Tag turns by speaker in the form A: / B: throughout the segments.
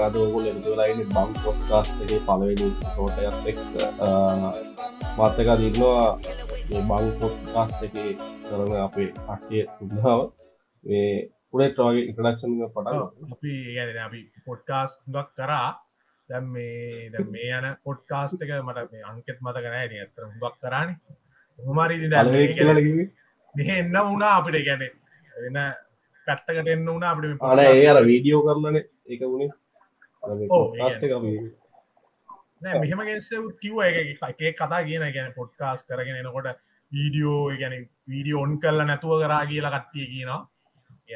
A: අදගොල තුරයින බං පොස්කාස්ගේ පලවෙනි තෝටයත් එක් මත්තක දින්නවා බං පොස්කාස් එක කරන අපේ කට්ටිය සුද්දාව මේ පුඩේ ට්‍රෝගේ ඉටඩක්ෂන් පට
B: අපි ගැන අපි පොඩ්කාස් ගක් කරා දැම් මේ මේ යන පොඩ්කාස්ට එක මට මේ අංකෙත් මත කරන. ඇතර ගක් කරන්න හොමරි මෙ එන්න වුණා අපිට ගැන වෙන පැත්තකට එන්න වුණ අපිට
A: අන ඒ අර වීඩියෝ කරලන. එක වුණේ.
B: මෙහම ගෙසේ කිව්ව. එක කතා කියන ගැන පොඩ්කාස් කරගෙන එනකොට වීඩියෝ ගැන වීඩියෝ ඔන් කල්ල නැතුව කරා කියලා කට්ටිය කියනවා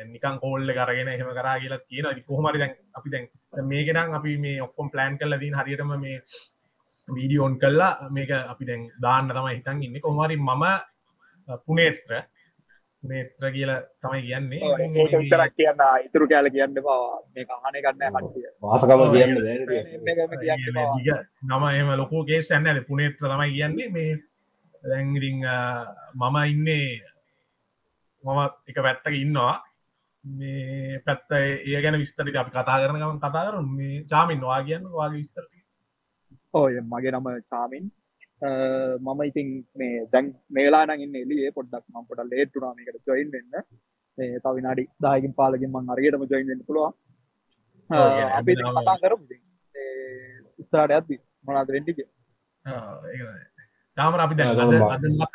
B: නිකන් කෝල්ල කරගෙන එහෙම කරා කියලා කියන කොහමරි දැන් අපි දැන් මේකනම් අපි මේ ඔක්කොම් ප්ලෑන් කල්ල දීන් හරියටම මේ වීඩියෝන් කල්ලා මේක අපි දැන් දාන්න තමයි හිතන් ඉන්න. කොහමරි මම පුනේත්‍ර නේත්‍ර කියලා තමයි කියන්නේ.
C: තරක් කියන්න ඉතුරු කෑල කියන්න පවා මේ කහන ගන්න
A: වාසකම
B: කියන්න නම එම ලොකෝ කේස් ඇන්න ඇද පුනේත්‍ර තමයි කියන්නේ. මේ දැංගරිං මම ඉන්නේ මම එක පැත්තක ඉන්නවා මේ පැත්ත ඒ ගැන විස්තරිට අපි කතා කරන ගමන් කතා කරු මේ චාමින් වා කියන්න වාගේ විස්තර
C: ඕය මගේ නම චාමින්. මම ඉතින් මේ දැන් මේලා නගන්න එලිය පොඩ්ඩක්. ම පොට ලේට්ටුනාමකට ජොයින් වෙන්න. මේ තව විනාඩි දායකින් පාලකින් මං අරයටම ජොයින් වෙන්න පුළුවන්. අපි කතා කරු ඉස්තරට ඇත්ති මොනාද වෙන්ටික
B: තාම අපි දැ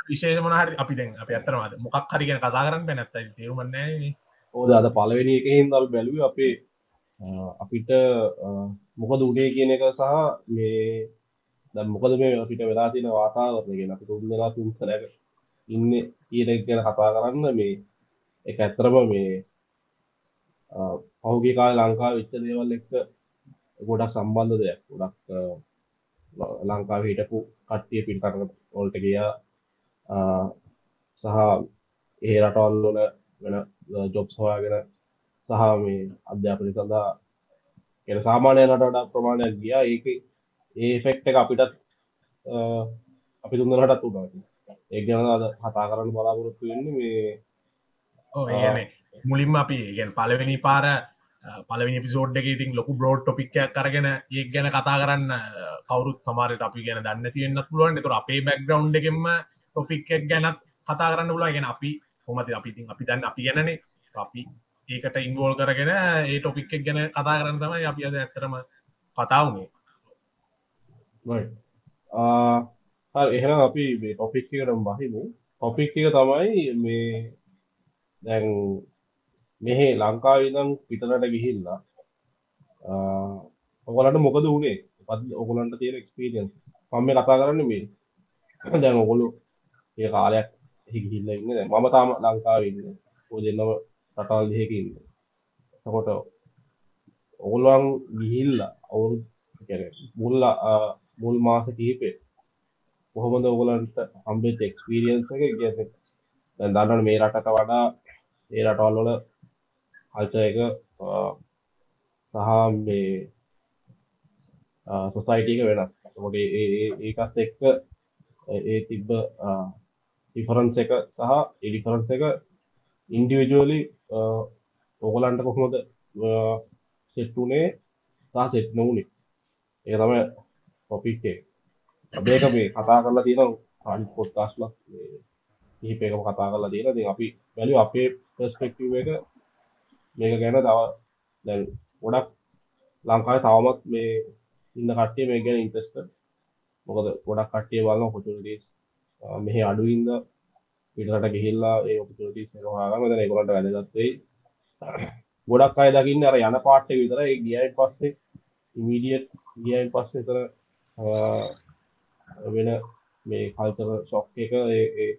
B: විශේෂ මනහරි අපි දැන් අප ඇතරමද මොකක් හරිගෙන කතා කරන්න පැනැත්ත තේරුමන්නේ
A: ඕද අද පලවෙනි එකහින් දල් බැලුව අපේ අපිට මොකද උඩේ කියන එක සහ මේ දැ මොකද මේ අපිට වෙලා තින වාතාවරගෙන අපි තුන් දෙනා තුන් කරක ඉන්න කියනෙක් ගැන කතා කරන්න මේ එක ඇත්තරම මේ පහුගේ කාල ලංකා විච්ච දේවල් එක්ක ගොඩක් සම්බන්ධ දෙයක්. ගොඩක් ලංකාව හිටපු කට්ටිය පිටකරන ඔල්ට ගියා. සහ ඒ රටවල්ලොල වෙන ජොබ්ස් හොයාගෙන සහ මේ අධ්‍යාපනය සඳහා එ සාමානය නටට ප්‍රමාණයක් ගියා. ඒක ඒ ෆෙක්ට එක අපිටත් අපි තුන්දරටත් උඩ ඒ ගැන අද කතා කරන්න බලාපොරොත්තු වෙන්න
B: මේ මුලින්ම අපි ගැන් පලවෙනි පාර පලවනි පිසෝඩ් එක ඉතින් ලොකු බ්‍රෝඩ් ටොපික්යක් කරගෙන ඒ ගැන කතා කරන්න කවරුත් සමාරයට අපි ගැන දන්න තියෙන්න්න පුළුවන්. තුර අපේ බැක්ග්‍රවන්් එකෙම ටොපික්ක් ගැනත් කතා කරන්න පුලා ගැන අපි හොමති අපිතින් අපි දන්න අපි ගැනනේ. අපි ඒකට ඉංගෝල් කරගෙන ඒ ටොපික් එක් ගැන කතා කරන්න තමයි අපි අද ඇත්තරම කතාවුනේ
A: එහෙනම් අපි මේ ටොපික් එකටම බහිමු. ටොපික් එක තමයි මේ දැන් මෙහෙ ලංකාවිදම් පිටරට ගිහිල්ලා ඔගලට මොකද වනේ? පත් ඔගලන්ට තියෙන එක්ස්පීරියන්ස් පම්ම කතා කරන්න මේ. දැන් ඔගොලු ඒ කාලයක් හිගිහිල්ල ඉන්න. මම තාම ලංකාවන්න ඕ දෙන්නම රටල් දෙහකින්න සකොට ඔගොල්වන් ගිහිල්ල අවුරු මුල්ල මුල් මාස කීපේ කොහොමද ඔගලන්ට හම්බෙත් එක්ස්පිරියන්ස එක කිය දන්නට මේ රටට වඩා ඒ රටවල්වල කල්ච එක සහ මේ සොසයිටක වෙනස්. කොට ඒකත් එක්ක ඒ තිබ්බ ඩිෆරන්ස එක සහ එඩිෆරන්ස එක ඉන්ඩිවිජුවලි ඔගලන්ට කොහොමද සෙට්ටුනේ සහ සෙට් නොවනේ. ඒ තම පොපික්ේ අදේක මේ කතා කරලා තියෙන අනි පොත්කාස්ල හිපේක කතා කරලා තියෙන ති අපි වැලි අපේ පස්පෙක්ටව එක මේක ගැන තව දැන් ගොඩක් ලංකායි තවමත් මේ ඉන්න කට්ටිය මේ ගැන ඉන්ටස්ට මොකද ගොඩක් කට්ටිය බලන්න පොචුනටස් මෙහ අඩුවින්ද පිටට ගිහිල්ලා ඒ ඔපචනටස් හාගම ද කොලට වැදගත්වෙයි ගොඩක් අය දකින්න අර යන පාට්ට විතර ගියයි පස්සේ ඉමීඩියට් ගියයින් පස්සේ තර වෙන මේ කල්තර ශොක් එක ඒ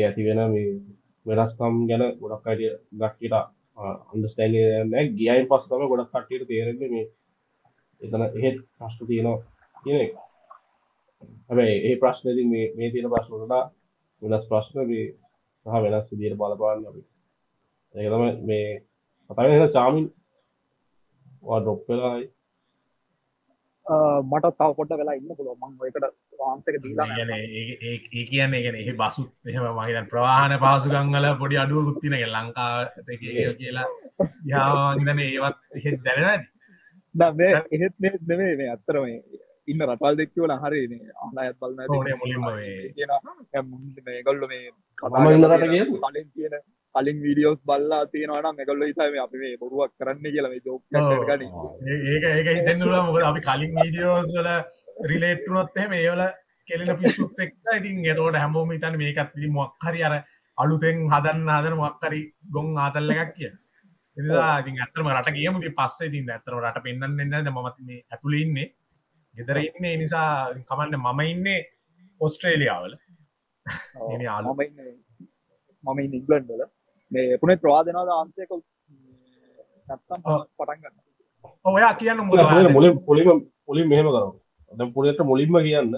A: ඇති වෙන මේ වෙනස්කම් ගැන ගොඩක් අයිට ගක්ට අන්ඩස්ටෑන් නෑ ගියයින් පස් තම ගොඩක් කට්ටියට තේරෙද මේ එතන එහෙත් ප්‍රශ්ට තියෙනවා කියන එක. හැබැයි ඒ ප්‍රශ්නති මේ තියෙන ප්‍රශ්නට වෙනස් ප්‍රශ්න සහ වෙනස් විදියට බලපාන්න අපි ඒතම මේ කතම චාමින් ඩොප්පලායි
C: මට තව පොට වෙලා ඉන්න පුළුව මං එකට වහන්සක දීලා
B: ඒ කියන්නේ ගැන එහි බසුත් එහෙම මහිතන් ප්‍රවාහන පාසුගංගල පොඩි අඩුව ගුත්තිනක ලංකාවට කියලා. යාවාගන ඒවත් එහෙත් දැනෙන
C: නෑ, මේ එහෙත් මේ නෙමේ මේ අත්තරම ඉන්න රටවල් දෙක්කවල හරිනේ අහලා ඇත් කියන ගොල්ල මේ? කලින් තියෙන කලින් වීඩියෝස් බල්ලා තියෙනවනම් මෙගොල්ල ඉසම අපි මේ බොරුවක් කරන්න කියලා මේ ජෝක්
B: ඔව්.
C: ගනි
B: ඒ- ඒක ඒක හිතෙන්නුලා මොකද අපි කලින් වීඩියෝස් වල රිලේට්ටුනොත් එහෙම ඒවල කෙලෙන පිස්සුත් එක්ක ඉතින් එතකොට හැමෝම හිතන්නේ මේකත් ඉතින් මොකක් හරි අර අලුතෙන් හදන්න හදන මොකක් හරි ගොන් ආතල් එකක් කිය. එනිසා ඉතින් ඇත්තටම රට ඉතින් පස්සේ ඉතින් ඇත්තටම රට පෙන්වන්න දෙන්නේ නැහැ මමත් මේ ඇතුලේ ඉන්නේ. ගෙදර ඉන්නේ ඒ නිසා කමන්නේ මම ඉන්නේ අලු-
C: මම ඉන්න මම ඉන්න ඉංගලන්ඩ් වල. මේ පුනේ ප්‍රවාදනාද අන්සයක නැත්තම්
B: ඔව්.
C: පටන් ගන්න.
B: ඔව් ඔයා කියන්න
A: මුල පුලිම පුලින් මෙහෙම කරව ද පුලට මුලින්ම කියන්න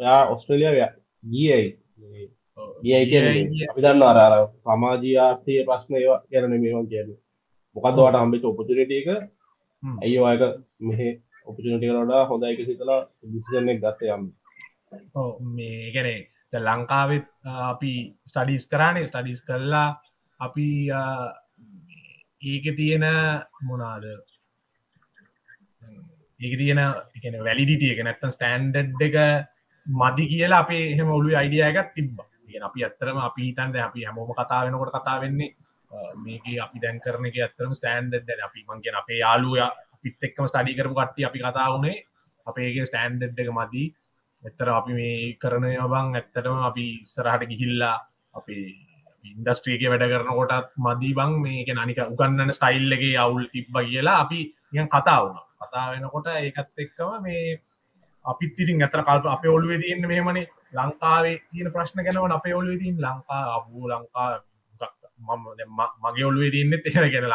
A: ඔයා ඔස්ට්‍රේලියාව ගියයි ගියයි කිය අපි දන්න අරර සමාජී ආර්ථය ප්‍රශ්න ඒවා කියරන මේවා කියන්න. මොකදවට හම්බිච උපචරටක
B: හ්ම්.
A: ඇයි අයක මෙහ ඔපචනටිකලට හොඳ එක සිතලා දිසිසනෙක් ගත්ත යම්.
B: ඔව්, මේ ගැන ලංකාවෙත් අ, අපි ස්ටඩිස් කරානේ. ස්ටඩිස් කරලා අපි අ, ඒක තියෙන මොනාද ඒක තියෙන එකන වැලිඩිටිය එක නැත්තන් ස්ටන්ඩඩ් එක මදි කියලා අපේ එහෙම ඔලු අයිඩියයකත් තිබ්බ. ගෙන අපි ඇත්තරම අපි හිතන්ද අපි හැමෝම කතා වෙනකොට කතා වෙන්නේ මේක අපි දැන් කරන එක ඇත්තරම ස්ටන්ඩ් අපි මංගෙන අපේ යාලුය පිත් එක්කම ස්ටඩි කරපු කට්ටි අපි කතා වුණේ. අපේගේ ස්ටන්ඩ් එක මදී. එත්තර අපි මේ කරන බං ඇත්තටම අපි ඉස්සරහට ගිහිල්ලා අපි ඉන්ඩස්ට්‍රියක වැඩ කරනකොටත් මදී බං මේක අනික උගන්නන ස්ටයිල්ලගේ අවුල් තිබ්බ කියලා අපි නියන් කතා වුණ. කතා වෙනකොට ඒකත් එක්කම මේ අපිත් ඉතින් ඇතර කල්ප අප ඔලුවේ තියන්න මෙහෙමනේ. ලංකාවේ තියෙන ප්‍රශ්න ගැනව අපේ ඔලුවේ තින් ලංකා අබූ ලංකා මම දැන් ම- මගේ ඔලුවේ තියන්නෙත් එහ ගැන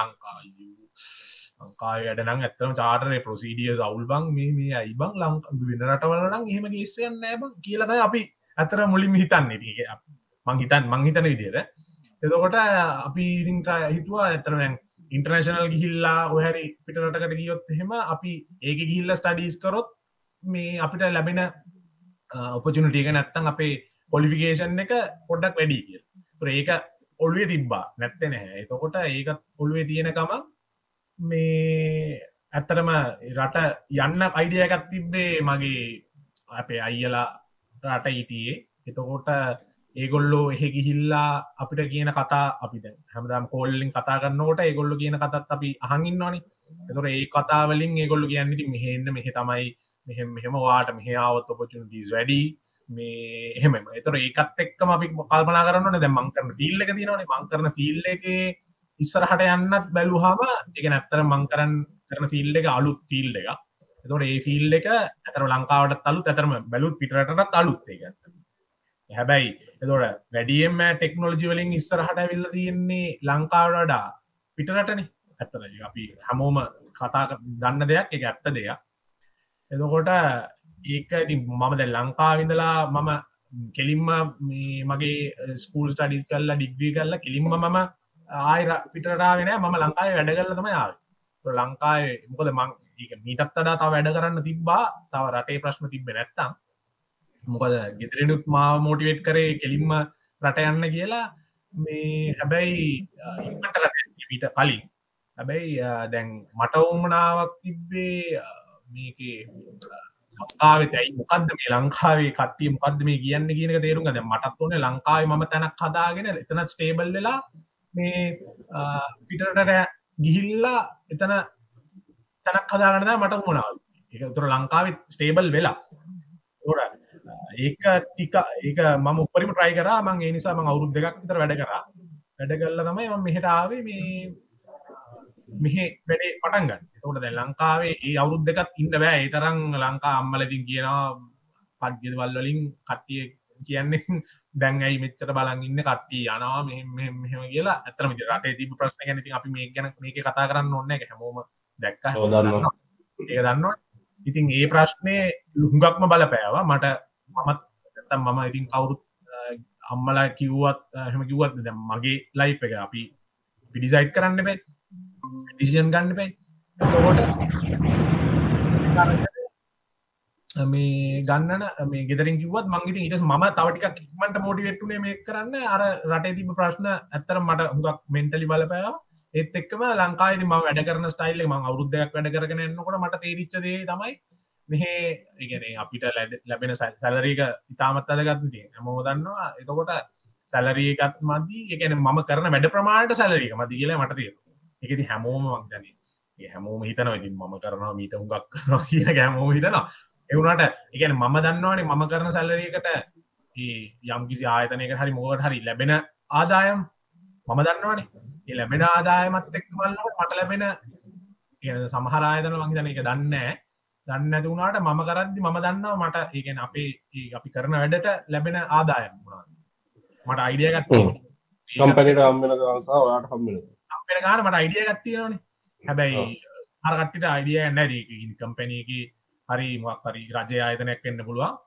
B: ලංකා අයියෝ. ලංකාවේ වැඩනම් ඇත්තම චාටරය ප්‍රසිඩිය සවුල් බං මේ මේ අයිබං ලංක වෙන රටවලනම් එහෙම ගේස්සයන්න නෑබං කියලද අපි ඇතර මුලින් හිතන්නේ. ටික මං හිතන් මං හිතන විදියට එතකොට අපි ඉරින්ට හිතුවා ඇතරන ඉන්ටර්නශනල් ගිහිල්ලා ඔහැරි පිටරටකට ගියොත් එහෙම අපි ඒක ගිහිල්ල ස්ටඩීස් කරොත් මේ අපිට ලැබෙන ඔපචනටියක නැත්තන් අපේ පොලිෆිකේෂන් එක පොඩ්ඩක් වැඩි කිය ඒක ඔල්ුවේ තිබ්බා. නැත්ත නැහැ. එතකොට ඒකත් ඔල්ුවේ තියෙනකම මේ ඇත්තරම රට යන්න අයිඩියකත් තිබ්බේ මගේ අපේ අයියලා රට ඉටියේ එතකොට ඒගොල්ලෝ එහෙ ගිහිල්ලා අපිට කියන කතා අපි දැන් හැමදාම කෝල්ලින් කතා කරන්නකොට ඒගොල්ලු කියන කතත් අපි අහඟින්නවානි එතොර ඒ කතාවලින් ඒගොල්ලු කියන්නති මෙහෙන්න මෙහෙ තමයි මෙහෙම මෙහෙම වාට මෙහාවත් ඔපචුනටස් වැඩි. මේ එහෙම එතර ඒකත් එක්කම අපි කල්පනා කරන්න දැ මංකරන ෆිල්ල එක තිනවන මංකරන ෆිල්ල එක ඉස්සරහට යන්නත් බැලුහම එක නැත්තර මංකරන් කරන ෆිල්ඩ එක අලුත් ෆිල්ඩ එක එතොට ඒ ෆිල්ඩ එක ඇතර ලංකාවට තලු ඇතරම බැලුත් පිටරට අලුත් එක හැබැයි එතොට වැඩියම ටෙක්නෝලජි වලින් ඉස්සරහට විල්ල තියෙන්නේ ලංකාවඩා පිටරටන. ඇත්තර අපි හැමෝම කතා කර- දන්න දෙයක් එක ඇත්ත දෙයක්. එතකොට ඒක ඉතින් මම දැ ලංකාවිඳලා මම කෙලින්ම මේ මගේ ස්කූල් ටඩිස් කල්ලා ඩිග්‍රී කරලා කෙලින්ම මම ආය පිටරාවෙන මම ලංකායි වැඩ කරල තම යාව ලංකායි මොකද මං ඒක මීටත් අඩා තව වැඩ කරන්න තිබ්බා. තව රටේ ප්‍රශ්න තිබ්බ නැත්තම්. මොකද ගෙතරෙනුත් මා මෝටිවේට් කරේ කෙලින්ම රට යන්න කියලා. මේ හැබැයි ඉක්මට රට පිට කලින්. හැබැයි අ, දැන් මට උමනාවක් තිබ්බේ අ, මේකේ ලංකාවේ ඇයි? මොකක්ද මේ ලංකාවේ කට්ටිය? මොකක්ද මේ කියන්න කියනක තේරුම් ගද මටත් ඕනේ ලංකාවේ මම තැනක් හදාගෙන එතනත් ස්ටේබල් වෙලා මේ අ, පිටරට ගිහිල්ලා එතන තැනක් හදාගනද මට උමනාව එක තුර ලංකාවේ ස්ටේබල් වෙලා. තොර ඒක ටික ඒක මම උපරිම ට්‍රයි කරා. මං ඒ නිසා මං අවුරුද් දෙකක් විතර වැඩ කරා. වැඩ කල්ල තමයි මම මෙහෙට ආවේ මේ මෙහෙ වැඩේ පටන් ගන්න. තෝට දැ ලංකාවේ ඒ අවුරුද් දෙකත් ඉන්න බෑ. ඒ තරං ලංකා අම්මලතින් කියනවා පඩ්ගෙදවල් වලින් කට්ටිය කියන්නේ දැන්ඇයි මෙච්චර බලන් ඉන්න? කට්ටිය යනවා. මෙහෙම කියලා. ඇතරම රටේ තිබ ප්‍රශ්න ගැනති අපි මේ ගැන මේක කතා කරන්න ඔන්න එක හැමෝම දැක්ක. ඒක දන්නවා. ඉතින් ඒ ප්‍රශ්නය ලුහුගක්ම බලපෑවා. මට මමත් නැත්තම් මම ඉතින් කවුරුත් අම්මලා කිව්වත් හම කිව්වත් දැ මගේ ලයි් එක අපි පිඩිසයිට් කරන්න බෑ. ඩිසිෂන් ගන්න බෑ. එතකොට මේ ගන්නන මේ ගෙදරින් කිවත් මංගට ඉට ම තවටික කික්මට මෝටිවෙට්ටුනේ මේ කරන්න. අර රටේ තිබ ප්‍රශ්න ඇත්තර මට හුඟක් මෙන්ටලි බලපෑ ඒත් එක්කම ලංකායි ම වැඩ කරන ස්ටයිල්ල ම අවුද්ධයක් වැඩ කරන එන්නකොට මට තේරිච්චදේ තමයි මෙහ ඉගෙන අපිට ලැඩ ලැබෙන සැලරීක ඉතාමත් අදගත්ති හැමෝ දන්නවා එතකොට සැලරීකත් මදී. එකන මම කරන වැඩ ප්‍රමාණට සැලරීක මති කියල මට තිය එකති හැමෝම වක්දන හැමෝම හිතන ඉතින් මම කරනවා මීට හුඟක් කරනවා කියන ගැමෝ හිතනවා. එවුණට එකන මම දන්නවානේ මම කරන සැල්ලරකට යම් කිසි ආයතනයක හරි මෝකට හරි ලැබෙන ආදායම් මම දන්නවානේ. ලැබෙන ආදායමත් එක් මල්ලට මට ලැබෙන සමහරායතන වංහිතන එක දන්න දන්න ඇතිවුණට මම කරද්දි මම දන්නවා මට ඒකෙන් අපේ අපි කරන වැඩට ලැබෙන ආදායම් මට අයිඩිය ගත්ත
A: කම්පැනිට අම්මෙන ගසා ඔයාට
B: අපෙන ගාන මට අයිඩිය ගත්තියනේ හැබැයි අරකට්ට අයිඩිය නැදී කම්පැනීගේ හරි මොක්හරි රජය ආයතනයක් වෙන්න පුළුවන්.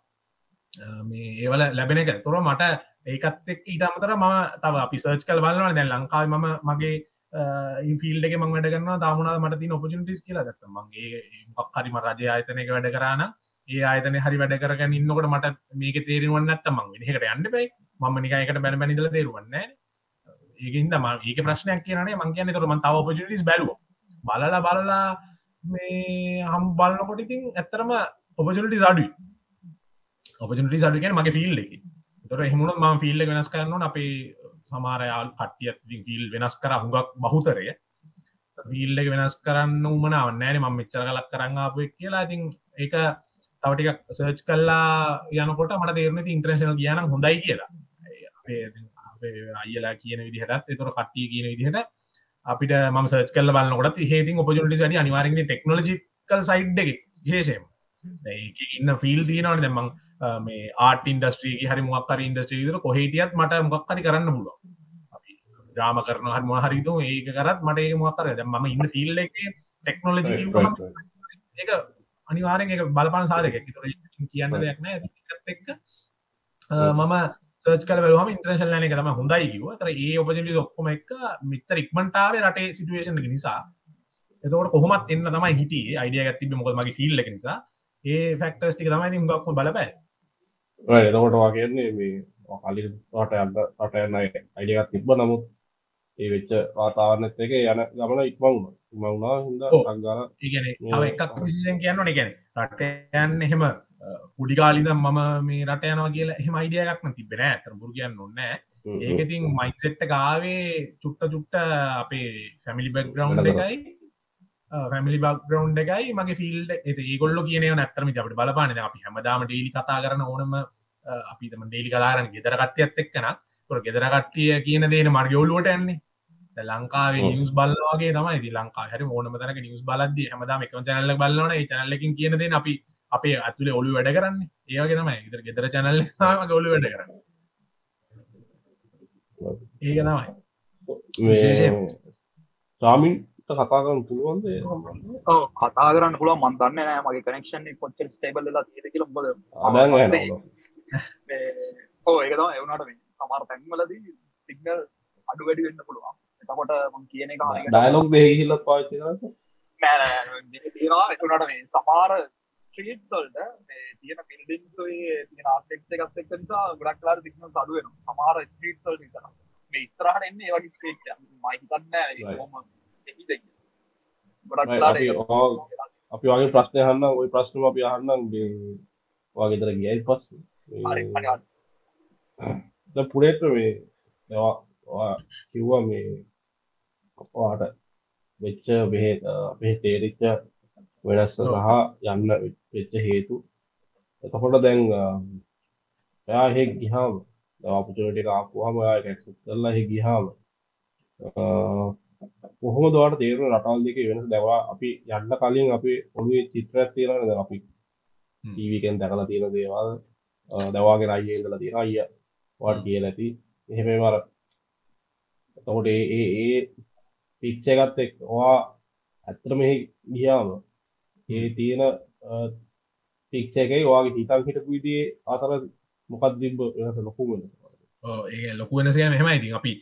B: මේ ඒවල ලැබෙන එක. තොර මට ඒකත් එක් ඊට අමතර ම තව අපි සර්ච් කල් බලන්න දැන් ලංකාව ම මගේ ඉන්ෆිල්ඩක මං වැඩ කරන්න තාමුණද මට තින ඔපචිටිස් කියලා දත්ත මගේ හරිම රජය ආයතනයක වැඩ කරන්න ඒ ආයතන හරි වැඩ කරගන්න ඉන්නකොට මට මේක තේරවන්න ඇත්ත මං එකට යන්න බයි ම නිකයකට බැන බැනිදල තේරුවන්න ඒකන්ද ම ඒක ප්‍රශ්නයක් කියනේ මං කියන තොරම තව ඔපචිටිස් බැලුව. බලලා බලලා මේ හම් බලන්නකොට ඉතින් ඇත්තරම ඔපචනටි අඩුයි ඔපචනටි සඩුකෙන් මගේ ෆිල් එක. තොර එහමුණ ම ෆිල්ල වෙනස් කරන්න අපේ සමාරයාල් කට්ටියත් ෆිල් වෙනස් කර හුඟක් බහුතරය. ෆිල්ල වෙනස් කරන්න උමනාව නෑන ම මෙච්චර කලක් කරන්න අප කියලා. ඉතින් ඒක තවටික සර්ච් කල්ලා යනකොට මට තේරන ඉන්ට්‍රේශනල් කියන හොඳයි කියලා. අයලා කියන විදිහටත්. එතොර කට්ටිය කියන විදිහට අපිට ම සර්ච් කල බලන්නකොට හේති ඔපජනටි ට අනිවාරගෙන ටෙක්නෝජිකල් සයිඩ් එක විශේෂයම ඉන්න ෆිල් දීනවන දෙමං මේ ආට ඉන්ඩස්ට්‍රී හරි මොක්කර ඉන්ඩස්ට්‍රීර කොහේටියත් මට මොක්කරි කරන්න පුළුව ්‍රාම කරන හරි මහරිතු ඒක කරත් මට ඒ මොක්කර ද ම ඉන්න ෆිල් එක ටෙක්නෝලජි එක අනිවාරෙන් එක බලපන සාධක කියන්න දෙයක් නෑ. එක්ක මම සර්ච් කල බලහම ඉන්ට්‍රේශල් ලන කරම හොඳයි කිව තර ඒ ඔපජලි ඔක්කොම එක මිතර ඉක්මටාවේ රටේ සිටුවේෂන් නිසා එතකට කොහොමත් එන්න තමයි හිටිය. අයිඩිය ගත්තිබ මොකද මගේ ෆිල්ල නිසා. ඒ ෆෙක්ටර්ස් ටික තමයි ගක්ම බලපෑ
A: එතකොට වගේන්නේ මේ කලි රට අන්න රටයන්න අයිඩියගත් තිබ්බ නමුත් ඒ වෙච්ච වාතාවරණත් එක යන ගමන ඉක්මවුණ මවුණා හිද
B: තව එකක් විශෂන් කියන්න එකැන රටයන් එහෙම පුඩිකාලිද මම මේ රට යනවා කියලා එහම අයිඩියයක්ම තිබෙන ඇතර බුර කියන්න ඔන්නෑ ඒකතින් මයිසෙට්ට ගාවේ චුට්ට චුට්ට අපේ සැමිලි බැක්ග්‍රවන්් එකයි. පැමිලි බක්ග්‍රවන්් එකයි මගේ ෆිල්ඩ ඒගොල්ල කියන නැතරම අපට බලපාන අපි හැමදාම ඩේලි කතා කරන ඕනම අපිතම ඩේලි කලාරන ගෙදර කට්ටියත් එක්කන තොර ගෙදර කට්ටිය කියන දේන මර්ගවලුවට එන්නේ ලංකාවේ නිියස් බලවාගේ තමයි. ලංකා හරි ඕනම තනක නිියස් බලද හමදාම එක චනල්ල බලවන චනල්ලකින් කියන දේ අපි අපේ ඇතුලේ ඔලු වැඩ කරන්න. ඒවගේ තමයි. ඉදර ගෙදර චැනල් ගොලු වැඩ කරන්න. ඒක තමයි.
A: සාමින්ට කතා කරන්න පුළුවන්ද
C: කතා කරන්න පුළුව මන්දන්න නෑ මගේ කනෙක්ෂන් කොච්චර ස්ටේබල්ලා තියෙද කියල
A: අදන්
C: ඕ ඒක තම එවුණට මේ සමාර තැන්වලදී සිගනල් අඩු වැඩි වෙන්න පුළුවන්. එතකොට මං කියන එක
A: ඩයිලොක් දෙහිල්ල පාචි
C: තියෙනවා. එතුනට මේ සමාර ස්ට්‍රීට්සල්ට තියෙන පිල්ඩින් තියෙන ආර්ටෙක් එකත් එක්ක නිසා ගොඩක් ලාර සිගනල් අඩු වෙන සමාර ස්ට්‍රීට්සල් තන මේ ඉස්සරහට එන්නේ ඒ වගේ ස්ට්‍රීට් මහිතන්න හොම ගොඩක් ලාර
A: අපි වගේ ප්‍රශ්නය හන්න ඔය ප්‍රශ්නම අපි අහන්නම් වගේතර ගියයි පස් පුරේට මේ කිව්වා මේ ඔයාට වෙච්ච බෙහෙත් අපේ තේරිච්ච වෙනස් සහ යන්න වෙච්ච හේතු. එතකොට දැන් එයා එහෙ ගිහාම අපචනට ආපුහම ක්සුත් කරලා හි ගිහාම කොහොම දවාට තේරුණ රටවල් දෙක වෙනස්? දැවා අපි යන්න කලින් අපි ඔළුවේ චිත්‍රයක් තියෙනද අපි ටීවිකෙන් දැකලා තියෙන දේවල්. දවාගෙන අයියඉදලා තියෙන අයිය වාට කිය ඇති එහෙම මර තකොට ඒ ඒ පික්ෂයගත් එක් වා ඇත්තර මෙහි ගියාම ඒ තියෙන පික්ෂයකයි වාගේ හිතන් හිටපු විදිේ අතර මොකක් දිබ වෙනස ලොකුමෙන
B: ඒ ලොකු වෙනසය මෙහෙම ඉතින් අපි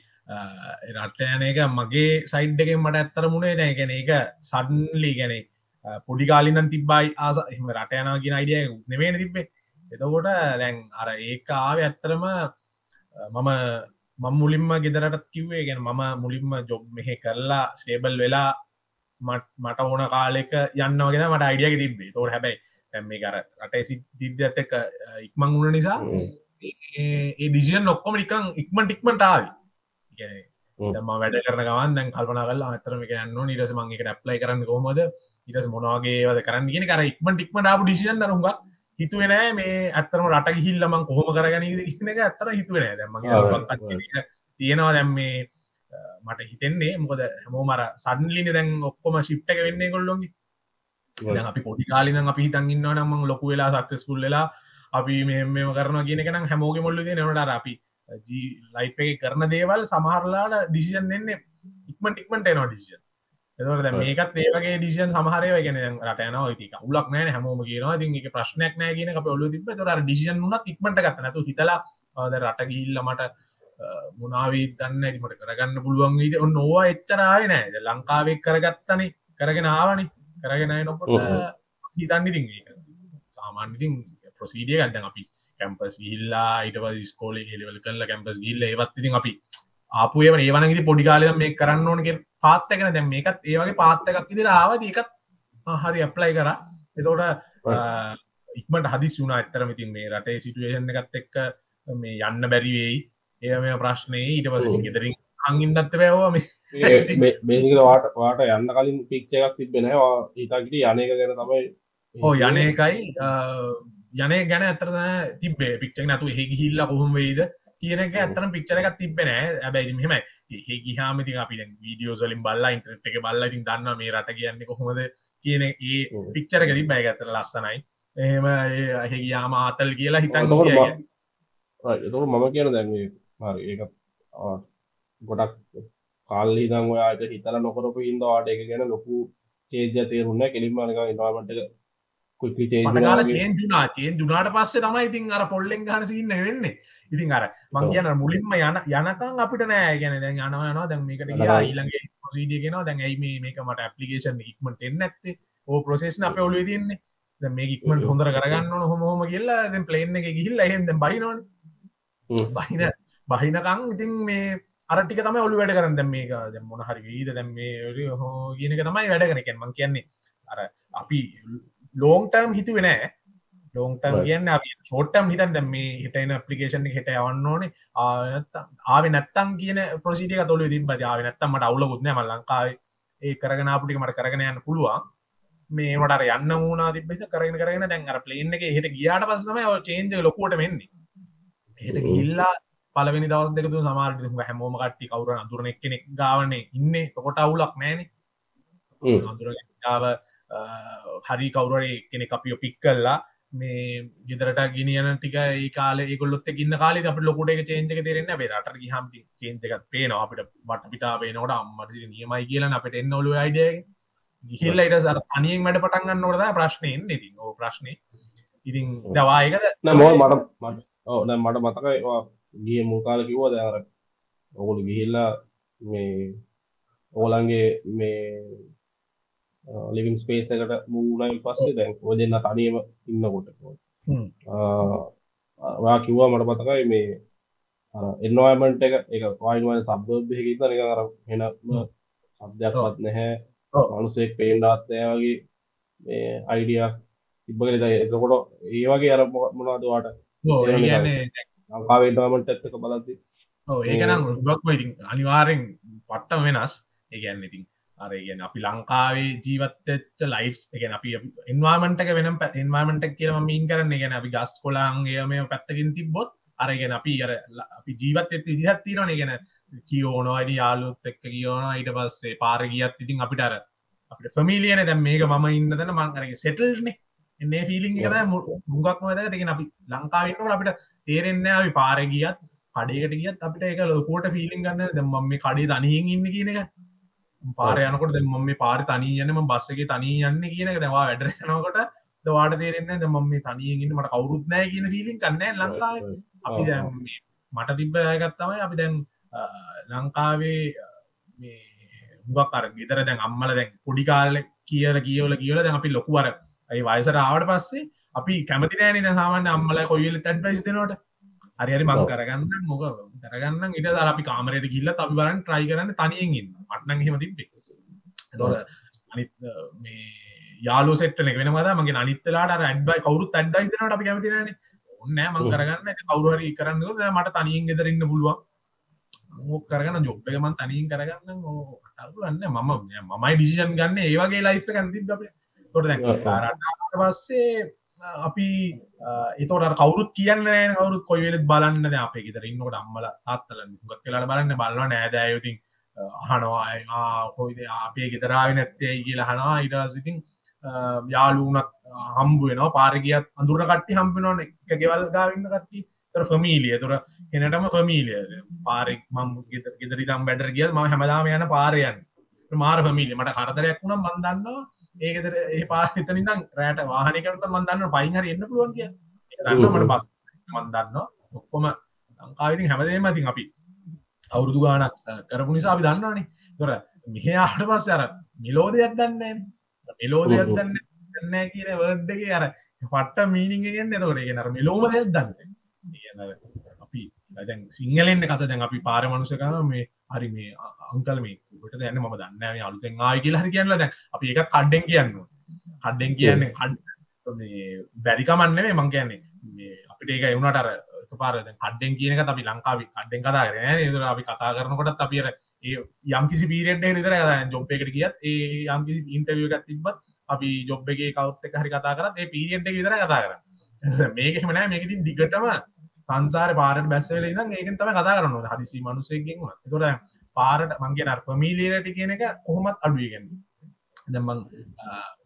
B: රට්ටයන එක මගේ සයිඩ් එකෙන් මට ඇත්තර මුණේ නෑ. ගැන එක සඩන්ලි ගැන පොඩි කාලින්න තිබ්බයි ආස එම රට යනා ගෙන අයිඩිය නෙවෙන තිබ්බේ. එතකොට දැන් අර ඒක ආව ඇත්තරම මම මම මුලින්ම ගෙදරටත් කිව්වේ ගැන මම මුලින්ම ජොබ් මෙහෙ කරලා ස්ටේබල් වෙලා මට ඕන කාලෙක යන්නවගෙන මට අයිඩියක තිබේ තෝට හැබැයි ඇම කර රට සිද්ධ ඇත එක ඉක්මං වුණ නිසා ඒ ඩිසියන් ඔක්කොම නිකං ඉක්මට ඉක්මට ආවි. ම වැඩ කරන ගවන් දැන් කල්පන කල අතරම යන්න නිරස මංගේ ඇප්ලයි කරන්න කොමද ඉටස් මොනවාගේවද කරන්න? ගෙන කර ඉක්මට ඉක්මට ආපු ඩිසියන් රුගක් හිතුවෙනෑ මේ ඇත්තරම රට ගිහිල්ලමං කොහොම කරගන එක ඇත්තර හිතුවෙන දැම තියෙනවා. දැම් මේ මට හිතෙන්නේ. මොකද හැමෝ මර සඩන්ලින දැන් ඔක්කොම ශිප්ට එක වෙන්නේ කොල්ලොගි අපි පොඩි කාලින අපි හිතන්ගන්න නම්ම ලොකු වෙලා සක්සස්කුල් වෙලා අපි මෙම කරන කියනකනම් හැමෝග මොල්ලු නවට අපි ලයි් එක කරන දේවල් සමහරලාට ඩිසිෂන් එන්නේ ඉක්මට ඉක්මට එනවා ඩිසිෂන් එතට මේකත් ඒවගේ ඩිසින් සමහරය ගෙන රටයන ති උලක් නෑ. හැමෝම කියන ති එක ප්‍රශ්නයක් නෑ කියන අප ඔලු තිබ තර ඩිසින් වනත් ඉක්මට ගත්තනතු හිතලා රට ගිල්ල මට මුණනාවී දන්න ඇතිමට කරගන්න පුළුවන් විද ඔන්න ඕවා එච්චරාව නෑ. ලංකාවෙක් කරගත්තන කරගෙන ආවනි. කරගෙන නොකොට හිතන්න ඉතින් සාමාන්‍යතින් ප්‍රසීඩිය ගත්තන් අපි කැම්පස් ඉල්ලා ඉට ස්කෝල හෙලවල් කල්ල කැම්පස් ගිල්ල ඒවත්තිතින් අපි ආපුේ ඒවනගේ පොඩිකාලය මේ කරන්න ඕනක පාත්තකන දැම් මේකත් ඒවගේ පාත්තකක් ඉදිර ආවද? එකත් හරි අප්ලයි කර. එතෝට ඉක්මට හදිස් වුණ. ඇත්තරමතින් මේ රටේ සිටුවේෂන් එකත් එක්ක මේ යන්න බැරිවෙයි ඒ මේ ප්‍රශ්නය ඊට පස ගෙදරින් හංගින්දත්ත බැවා
A: මේක වාට වාට යන්න කලින් පික්ෂ එකක් තිබෙනවා ඉතාගට යනක ගැන තමයි
B: ඕ යන එකයි යනේ ගැන ඇතර තිබේ පික්ෂක් නතු හෙ හිල්ල කොහොම වෙයිද කියනක ඇතරම් පික්චර එකක් තිබෙන ඇබැයි මෙහෙම ඒ ගිහාමති අපි වීඩියෝ සලින් බල්ලා ඉන්ට්‍රට් එක බල්ල ඉතින් දන්න මේ රට කියන්න කොහොමද කියන ඒ පික්චර එකති බැයි ඇතර ලස්සනයි. එහෙම ඇහෙගයාම ආතල් කියලා හිතන්
A: මම කියන දැන්වේ ඒ ගොඩක් කාල්ලි දං ඔයාට හිතල නොකරපු හින්ද වාට එක ගැන ලොකු චේජ තේරුන්න කෙලින්මනක ඉන්වාමට කුක්ලි
B: පටකාල චේන්ජුනා චේන් දුනාට පස්සේ තමයි ඉතින් අර පොල්ලෙන් ගන සින්න වෙන්නේ. ඉතින් අර මං කියන මුලින්ම යන යනකං අපිට නෑ. ගැන දැන් යනවනවා දැන් මේකට ඊළගේ පොසිඩිය කියෙන දැන් ඇයි මේක මට ඇපලිකේෂන් ඉක්මට එන්න ඇත්තේ ඕ ප්‍රසේස්න අප ඔලු තියන්නේ. මේ ඉක්මට හොඳර කරගන්න හොම හොම කියලා. දැන් පලේන් එක ගිහිල්ල එහෙද බයිනොන් බහින බහිනකං ඉතින් මේ අරටික තම ඔලු වැඩ කරන්න. මේක මොන හරි වීද දැම් මේ හෝ කියනක තමයි වැඩ කරකෙන් මං කියන්නේ අර අපි ලෝන්ටර්ම් හිතුව නෑ ලෝන්ටර්ම් කියන්න අපි චෝට්ටම් හිතන් දැම් මේ හිටයින පපලිකේෂන් හිට යවන්න ඕනේ. ආව නැත්තම් කියන ප්‍රසිටික තොල ඉතින් බ ආව නැත්තම් මට අවුල ගුත්න ම ලංකාව ඒ කරගෙන අපිටි මට කරගෙන යන්න පුළුවන්. මේ මට යන්න මූුණ තිබෙ කරගෙන කරගෙන දැන් අර පලේන්න එක හට ගියාට පස්සම චේන්ජ ලොකුවට මෙන්නේ හට ගිල්ලා පලවෙනි දවස් දෙකතු සමාරට හැමෝම කට්ටි කවුර අතුරන කෙනෙක් ගාවන්නේ ඉන්න. කොට අවුලක් නෑන. හරි කවුරේ කෙනෙ අපියෝ පික් කල්ලා මේ ගෙදරට ගෙනියන ටික කාල ගොල්ලොත් ගන්න කාල අප ලොකොට එක චේන්ක තෙරෙන බේරට හම චේන්තකත් පේන අපිට වට පිටා පේනවට අම්මට නියමයි කියලන අපට එන්න ඔලු අයිඩිය ගිහිල්ල ඉට සර අනියෙන් මට පටන්ගන්න නොද ප්‍රශ්නයෙන් ඉතින්. ඕ ප්‍රශ්නය ඉතින් දවායකද
A: නමෝ මට මට මට මතකයි ගිය මුකාල කිව්ව දර ඔගුලු ගිහිල්ලා මේ ඕලන්ගේ මේ ලිවින් ස්පේස් එකට මූලයි පස්සේ දැන් ඔය දෙන්න තනියම ඉන්නකොට. වා කිව්වා මට පතකයි මේ එන්නවාමට එක එක වයින්වල සබ්බහික නික අර හෙන සබ්දයක්වත් නැහැ. මනුසෙක් පේන්ඩාත්නය වගේ මේ අයිඩියක් තිබ්බගෙන එතකොට ඒ වගේ අර මොනාදවාට ලංකාවේටමට ඇත්තක බලද්දි.
B: ඒකනම් ක් අනිවාරෙන් පට්ටම වෙනස්. ඒගැන්න ඉතින් අරගෙන අපි ලංකාවේ ජීවත්තච්ච ලයිස් එක අපි ඉන්වාමටක වෙන ඉන්වාමට කියම මීන් කරන්න. ගෙන අපි ගස් කොලාන්ගේ මේ පැත්තකින් තිබොත් අරගෙන අපි අර අපි ජීවත් එත් ඉදිහත් තිරන ගෙන කියෝනවාඩි යාලුත් එක්ක කියෝන ඊට පස්සේ පාර ගියත් ඉතින් අපිට අර අපට ෆමිලියන දැම් මේක මම ඉන්නදන මංකරගේ සෙටල්න එන්නේ ෆිලිං එක මුගක් මද දෙගෙන අපි ලංකාවන්නට අපිට තේරෙන්න අපි පාර ගියත් කඩේකට ගියත් අපිට එක ලොකෝට ෆිලිං ගන්න දෙම මේ කඩේ දනයෙන් ඉන්න කියන එක. පාර යනකොට දෙ මම මේ පාර තනී යන්නම බස්සගේ තනී යන්න කියන දවා වැඩරනකොට දවාට තේරෙන්න ද මම මේ තනියගන්න මට කවුරුත්නෑ කියන ෆිලින් කන්න ලංකාව. අපි මට තිබ්බ ඇගත්තමයි අපි දැන් ලංකාවේ හුවක් අර ගෙතර දැන් අම්මල දැන් පොඩි කාලෙ කියල කියවල කියල දැන් අපි ලොකුවර ඇයි වයසට ආවට පස්සේ අපි කැමති නෑන සාමාන්‍ය අම්මල කොයිල තැඩ්වයිස් දෙනවට? හරිහරි මං
A: ඔව්.
B: කරගන්න මොක කරගන්න ඉට දර අපි කාමරයට ගිල්ල අපි බලන් ට්‍රයි කරන්න තනියෙන් ඉන්න අටනං හෙම තිබේ තොර අනිත් මේ යාලු සෙට්න වෙන මද මගේ අනිත්තලාට ඇඩ්බයි කවුරුත් ඇඩ්ඩයිස් දනට අපි කැමතිනන ඔන්නෑ මං. කරගන්න. කවරුහරි කරන්න මට තනියෙන් ගෙදරන්න පුළුවන්. මොක් කරගන්න ජොබ්බකමන් තනින් කරගන්න ඕන්න මම මමයි ඩිසිෂන් ගන්න. ඒවගේ ලයිෆ් ඇති අප තොට රට පස්සේ අපි එතෝට කවුරුත් කියන්න කවරුත් කොයිවෙලත් බලන්න අපේ ගෙතර ඉන්නකට අම්මල අත්තල ගත් කලාට බලන්න බලන්න නෑදෑයුතින් හනවා කොයිද අපේ ගෙතරාව නැත්තේ කියලා හනවා ඉටසිතින් යාලුනක් හම්බුවෙනවා පාරගියත් අඳුර කට්ටි හම්පිනොන එක ගෙවල් ගාවන්න කට්ටි තර ෆමීලිය තුර එනටම ෆමීලිය පාරෙක් මම් ගෙතර ගෙදරිතම් බැඩර කියල් ම හැමදාම යන පාරයන් මාර ෆමීලිය මට කරතරයක් වුණම් මන්දන්නවා ඒකෙතර ඒ පාහිතනිදම් රෑට වාහනකට මන්දන්න පයිහර එන්න පුළුවන් කිය දන්නමට බස් මන්දන්න ඔක්කොම ලංකාවිතින් හැමදේම තින් අපි අවුරුදු ගානක් කරපු නිසා අපි දන්නවානේ. තොර මෙහයාට පස්ස අර මිලෝදයක් දන්න මිලෝදයක් දන්න දන්න කියන වර්ඩගේ අර පට මීනිගෙන් එතකොට ගෙනර මිලෝම දෙයක් දන්න දැන් සිංහලෙන්න්න කත දැන් අපි පාර මනුසකම මේ හරි මේ අංකල් මේ ට දැන්න ම දන්න අලුතෙන් ආය කියලා හරි කියන්න දැන් අපි එක කඩ්ඩෙන් කියන්න කඩ්ඩෙන් කියන්නේ කඩ් බැරිකමන්න මේ මං කියන්නේ. අපිට ඒක එවුණට අර පාර කඩ්ඩෙන් කියනක අපි ලංකාවි කඩ්ඩෙන් කතා කරන ද අපි කතා කරනකොටත් අපිර ඒ යම් කිසි පීරෙන්ට නිතර ජොබ් එකට කියත් ඒ යම් කිසි ඉන්ටවිය එකත් තිබත් අපි ජොබ් එක කවත්ත හරි කතා කරත් ඒ පීරියෙන්ට විතර කතා කර මේකෙමන මේකටින් දිගටම සංසාර පාරට බැස්සල නම් ඒකෙන් තම කතා කරන්න හදිසි මනුසයකින් තොට පාරට මංගේ නර් පමීලියට කියන එක කොහොමත් අඩුවගෙන් දමන්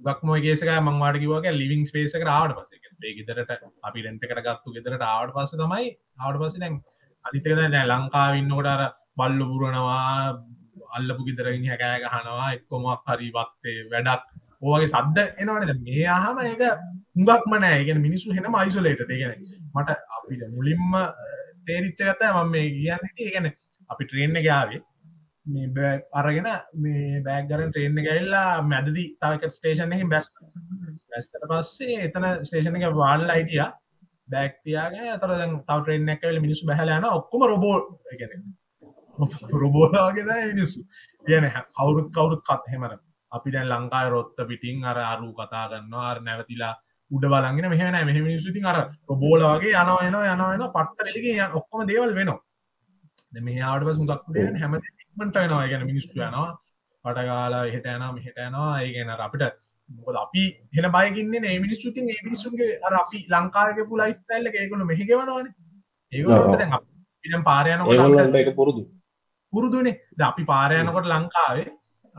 B: ගක්මෝ ගේසක මංවාට කිවගේ ලිවිං ස්පේස රාවට පස ගෙදරට අපි රෙන්ටකට ගත්තු ගෙදරට ආවට පස්ස තමයි ආවට පස දැන් අනිතක නෑ ලංකාවින්නකොට අර බල්ලු පුරනවා අල්ලපු ගෙදරගින් හැකෑ ගහනවා එක්කොමක් හරි වත්තේ වැඩක්. ඕගේ සද්ද එනවනද මේ අහම ඒක හුඟක්ම නෑ. ගෙන මිනිස්සු හෙන මයිසුලේට ගෙන මට අපිට මුලින්ම තේරිච්ච ගත මම මේ කියන්න ගැන අපි ට්‍රේන්න ගාවේ මේ බෑ අරගෙන මේ බෑගරන් ට්‍රේන්න ගැල්ලා මැදදි තවක ස්ටේෂන් එහි බැස් බැස්තට පස්සේ එතන ස්ටේෂන එක වාල්ල අයිටිය බෑක්තියාගේ තර තව ට්‍රේන් එකවල මිනිසු බැහලයන ඔක්කොම රොබෝල් රොබෝලාගේ මිනිස්සු. කියන කවුරුත් කවුරුත් කත් හෙමර අපි දැන් ලංකාය රොත්ත පිටිං අර අරු කතා අර නැවතිලා උඩ බලගෙන මෙහෙන මෙහ මිනිසුතින් අර රොබෝලගේ යනවා එන යනවා එන පට්තරගේ ඔක්කොම දේවල් වෙනවා. මෙහාට පසු දක් හැම මට වෙනවා. ගැන මිනිස්තු යනවා පටගාලා එහට යනවා මෙහට යනවා. ඒ ගැන අපිට මොකද අපි හෙන බයගන්න ඒ මිනිස්සුතින් ඒ මිනිස්සුන්ගේ අර අපි ලංකාරක පුලයිත් ඇල්ල ඒකුණු මෙහිගෙවනවාන ඒ
A: එක පුරුදු.
B: පුරුදුනේ. අපි පාරයනකොට ලංකාවේ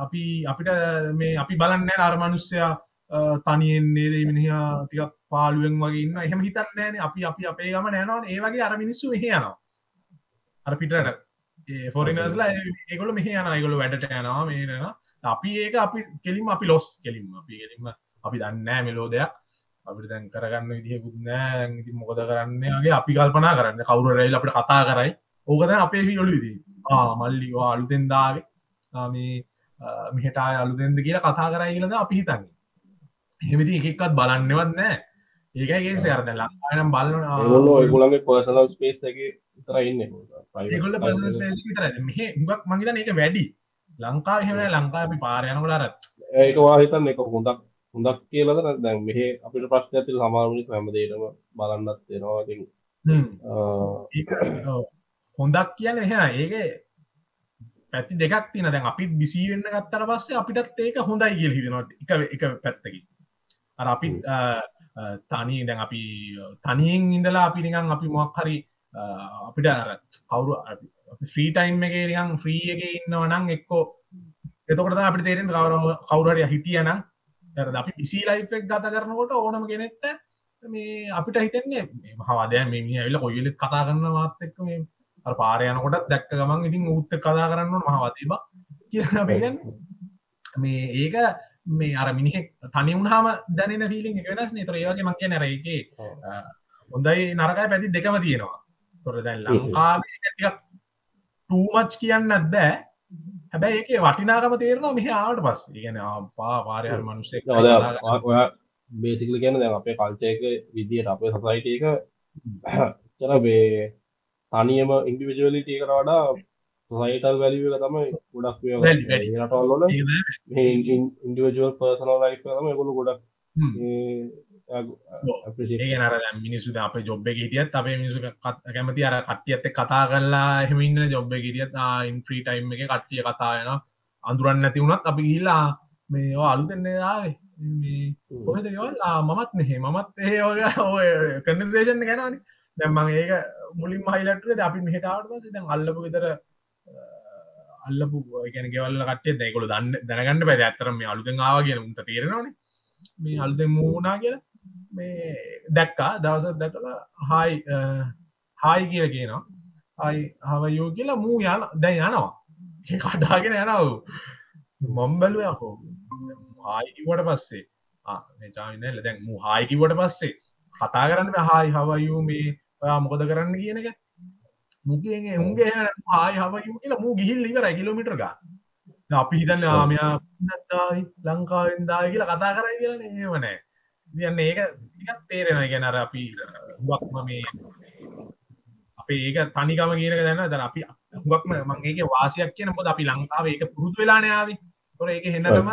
B: අපි අපිට මේ අපි බලන්න අරමනුස්්‍යයා තනියෙන්නේ දේ මිනිහා ටිකක් පාලුවෙන් වගේ ඉන්න එහෙම හිතන්නෑන අපි අපි අපේ ගම නෑනවන් ඒ වගේ අර මිනිස්සු මෙහයනවා අර පිටට ෆොරිනස්ලා ඒගොල මෙහ යන ඒගොල වැඩට යනවා මේනවා අපි ඒක අපි කෙලින් අපි ලොස් කෙලින්ම. අපි කෙලින්ම අපි දන්නෑ මෙලෝ දෙයක් අපිට දැන් කරගන්න විදිහකුත් නෑ ඉති මොකද කරන්නගේ අපි කල්පනා කරන්න. කවුර රැල් අපට කතා කරයි. ඕකද අපේ ියොලු විදි මල්ලිවා අලුතෙන්දාවේ මේ මෙහට අලුතෙන්ද කියලා කතා කරයි කියලද අපි හිතන්නේ. හෙමති එකක්වත් බලන්නවත් නෑ ඒකගේ සරද ලංකානම් බලන
A: ඒගොලගේ පර්සනල් ස්පේස් එක තර ඉන්න
B: ඒගොල්ල මෙහ ගක් මගේත ඒක වැඩි. ලංකා එහෙම ලංකා අපි පාරයනකලාරත්
A: ඒක වාහිතන් එක හොඳක් හොඳක් කියලද දැන් මෙහ අපිට ප්‍රශ්න ඇති සමාරුණි හැමදේටම බලන්නත් වෙනවාතින්
B: හොඳක් කියන එහ ඒක පැති දෙකක් තින දැන් අපි බිසිවෙන්න ගත්තර පස්සේ අපිටත් ඒක හොඳයි කියල හිදනට එක එක පැත්තකි අර අපි තනී දැන් අපි තනියෙන් ඉඳලා අපි නිකන් අපි මොක් හරි අපිට අර කවුරු ෆ්‍රීටයිම් එක නිකන් ෆ්‍රී එක ඉන්නවනං එක්කෝ. එතකොට අපිට තේරෙන් කවර කවුරට හිටියනම්. අපි පිසි ලයිෆෙක් ගත කරනකොට ඕනම කෙනෙක්ට මේ අපිට හිතන්නේ මහවාදය මේ ඇවිල කොයිලෙත් කතා කරන්න මාත් එක්ක මේ පාරයනකොටත් දැක්ක ගමන් ඉතින් උත්ත කතා කරන්න මහවතිබ කියගන්න මේ ඒක මේ අර මිනිහෙක් තනි වුණහම දැනෙන ෆිලිං එක වෙනස් නතර ඒවගේ මංගේ නැර එක හොඳයි නරකයි පැති දෙකම තියෙනවා. තොර දැන් ලංකාව ටූමච් කියන්න ඇත්දෑ හැබැයි ඒක වටිනාකම තේරෙනවා මෙහ ආවට පස් ඉගෙන පා පාරයල් මනුස්සෙක්
A: ඔයා බේසිකල කියන දැන් අපේ කල්චයක විදියට අපේ සසයිටක චර බේ තනියම ඉන්ඩිවිජුවලිටියකට වඩා සයිටල් වැලිව තමයි ගොඩක්. රටවල්ලොල ඉන්ඩිවිජුවල් පර්සනල් ලයිෆ් තම ගොලු ගොඩක්
B: මිනිසු අප ජොබ් හිටියත් අපේ මිනිසු කැමති අර කට්ටිය ඇත්ත කතා කරලා එහෙමඉන්න ජොබ් හිටියත්. ඉන්ෆ්‍රී ටයිම් එක කට්ටිය කතායන අඳුරන්න නැති වුණත් අපි ගිල්ලා මේ අලුතෙන්නේ ආවේ. කොහෙද ගෙවල්ලා මමත් මෙහෙ මමත් ඒ ඔය කනිසේෂන් ගැනනි දැම්මං ඒක මුලින් මහිලටේ අපි මෙහටාවට පස දැන් අල්ලපු විතර අල්ලපු ගැන ගෙවල්ල කටේ දැකොල දන්න දැනගන්න පැ ඇතරම මේ අලුතෙන් ආව කියන උන්ට තේරෙනවාන. මේ අල්ුතෙන් මූුණනා කියලා මේ දැක්කා. දවසත් දැකලා හායි හායි කියල කියනවා. හයි හවයෝ කියලා මූ යන දැන් යනවා. ඒ කඩාගෙන යනව මොම්බැලුව යකෝ හායිකිවට පස්සේ. චාමිනල දැන් මු හායිකිවට පස්සේ. කතා කරන්න හායි හවයූ මේ ඔයා මොකද කරන්න? කියන එක. මුගේ උන්ගේ ආය හවයු කියලා මූ ගිහිල් ඉවර කිලෝමිටර ගා අපි හිතන්න ආමයා නත්තායි ලංකාවෙන්දාය කියලා කතා කරයි කියලන. ඒවනෑ තියන්න ඒක ටිකක් තේරෙන ගැනර අපි හුවක්ම මේ අපේ ඒක තනිකම කියනක දැන ද අපි හුවක්ම මංගේ වාසියක් කියන මොද අපි ලංකාව ඒක පුරුදු වෙලානයාව තොර ඒක හෙන්නටම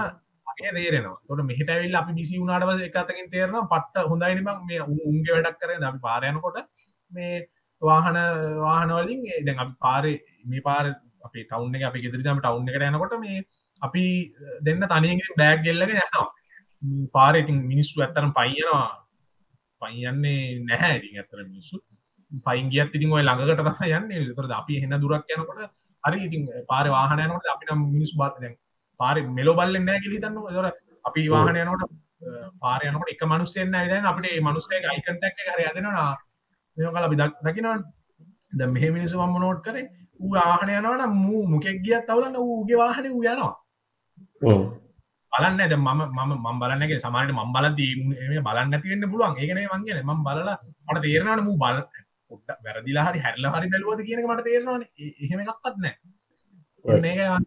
B: තේරෙනවා. තොට මෙහට ඇවිල් අපි බිසි වුණට පස එකතකින් තේරන පට්ට හොඳයිනි බං මේ උන්ගේ වැඩක් කරන අපි පාරයනකොට මේ වාහන වාහනවලින් දැන් අපි පාරේ මේ පාර අපි ටවුන් එක අපි ගෙදරිතම ටවුන් එකට යනකොට මේ අපි දෙන්න තනියෙන් බෑග් ගෙල්ලගෙන යනවා. පාරේ ඉතින් මිනිස්සු ඇත්තරම් පයියනවා පයියන්නේ නැහැ ඉතින් ඇත්තර මිනිස්සු. පයින් ගියත් ඉතින් ඔය ළඟකට තමයි යන්නේ. ඒතරද අපි හෙන දුරක් යනකොට හරි ඉතින් පාරේ වාහන යනකොට අපි නම් මිනිස්සු බාත් දැන් පාරේ මෙලෝ බල්ලෙන් නැහැ කියලා හිතන්නකෝ ඒතර අපි වාහන යනකොට පාරේ යනකොට එක මිනිස්සෙන් නැහැ. දැන් අපිට මේ මිනිස්සෙක් අයි කන්ටැක්ට් එක හරි හදනවා මේක කල අපි දකිනවනේ. දැන් මෙහෙ මිනිස්සු මම නෝට් කරේ ඌ වාහන යනවා නම් මූ මොකෙක් ගියත් අවුලන්න ඌගේ වාහනේ ඌ යනවා. බලන්න ද මම මම මම් බලන්නගේ සමානට මම් බලදී මේ බලන්න ඇතිවෙන්න පුළුවන්. ඒකනේ මංගෙන ම බලලා මට තේරනට මූ බල වැරදිලා හරි හැල්ල හරි බැලුවද කියනක මට තේරනවාන. එහෙම එකක්ත් නෑ
A: දැන්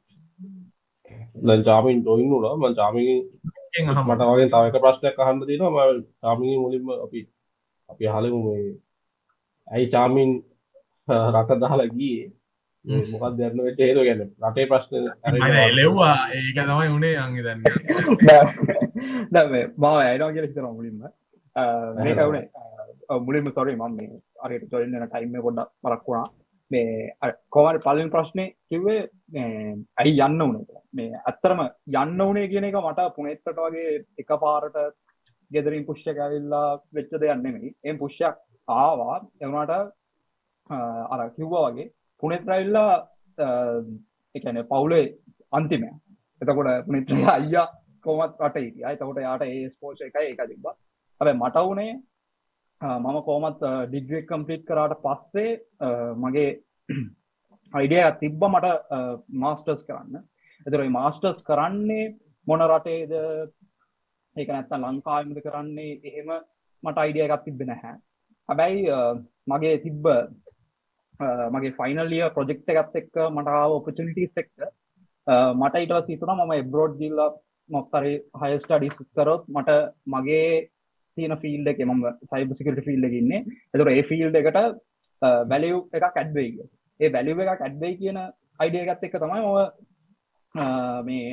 A: ජාමීන් ටොයින් ුලා ම ජාමී මට වගේ තවක ප්‍රශ්නයක් අහන්ඩ තිනවා ම ජාමී මුලින්ම අපි අපි හලමු මේ. ඇයි චාමීන් රට දහලා ගියේ? මොකක් දෙන්න තේර ගැන රටේ ප්‍රශ්න
B: එලෙව්වා ඒක තමයි උනේ අංගි දන්න
C: දැ මා ඇයිනා කියල හිතන මුලින්ම. මේ කවුනේ මුලින්ම සොරි මන් මේ අරයට චොරන්න ටයිම ගොඩ පරක් වුණා. මේ කොවල් පලින් ප්‍රශ්නය කිව්වේ ඇයි යන්න වනේ මේ ඇත්තරම යන්න වනේ කියන එක මට පුනෙත්තට වගේ එක පාරට ගෙදරින් පුෂ්‍ය ඇවිල්ලා වෙච්ච දෙයන්නෙමයි එම් පුෂ්යක් ආවා. එවනට අර කිව්වා වගේ පුනෙත්‍රයිල්ලා එකන පවුලේ අන්තිමය. එතකොට පුනිත්‍රය අයියා කොමත් රට ඉතිය එතකොට යාට ඒ ස්පෝෂ එකයි එක තිබ හැබ මට වනේ මම කෝමත් ඩිග්‍රෙක් කම්පලිට් කරාට පස්සේ මගේ අයිඩිය තිබ්බ මට මාස්ටර්ස් කරන්න. එතර මාස්ටර්ස් කරන්නේ මොන රටේද? ඒක නැත්ත ලංකාමද කරන්නේ? එහෙම මට අයිඩිය එකක් තිබෙන හැ හැබැයි මගේ තිබ්බ මගේ ෆයිනල්ලිය ප්‍රජෙක්් එකත් එක්ක මටාව ඔපචනිටස් එක්ක මට ඉට සිතුන මම එබ්‍රෝඩ් දිල්ල මොක්තරේ හයස්ටඩිස් කරොත් මට මගේ තියෙන ෆිල්ඩ එක මම සයිබ සිකට ෆිල්ඩ ඉන්නේ. එතුර ඒ ෆිල්ඩ එකට බැලිව් එක කැඩ්බේග ඒ බැලිව එක කැඩ්බේ කියන අයිඩිය එකත් එක්ක තමයි ඔව මේ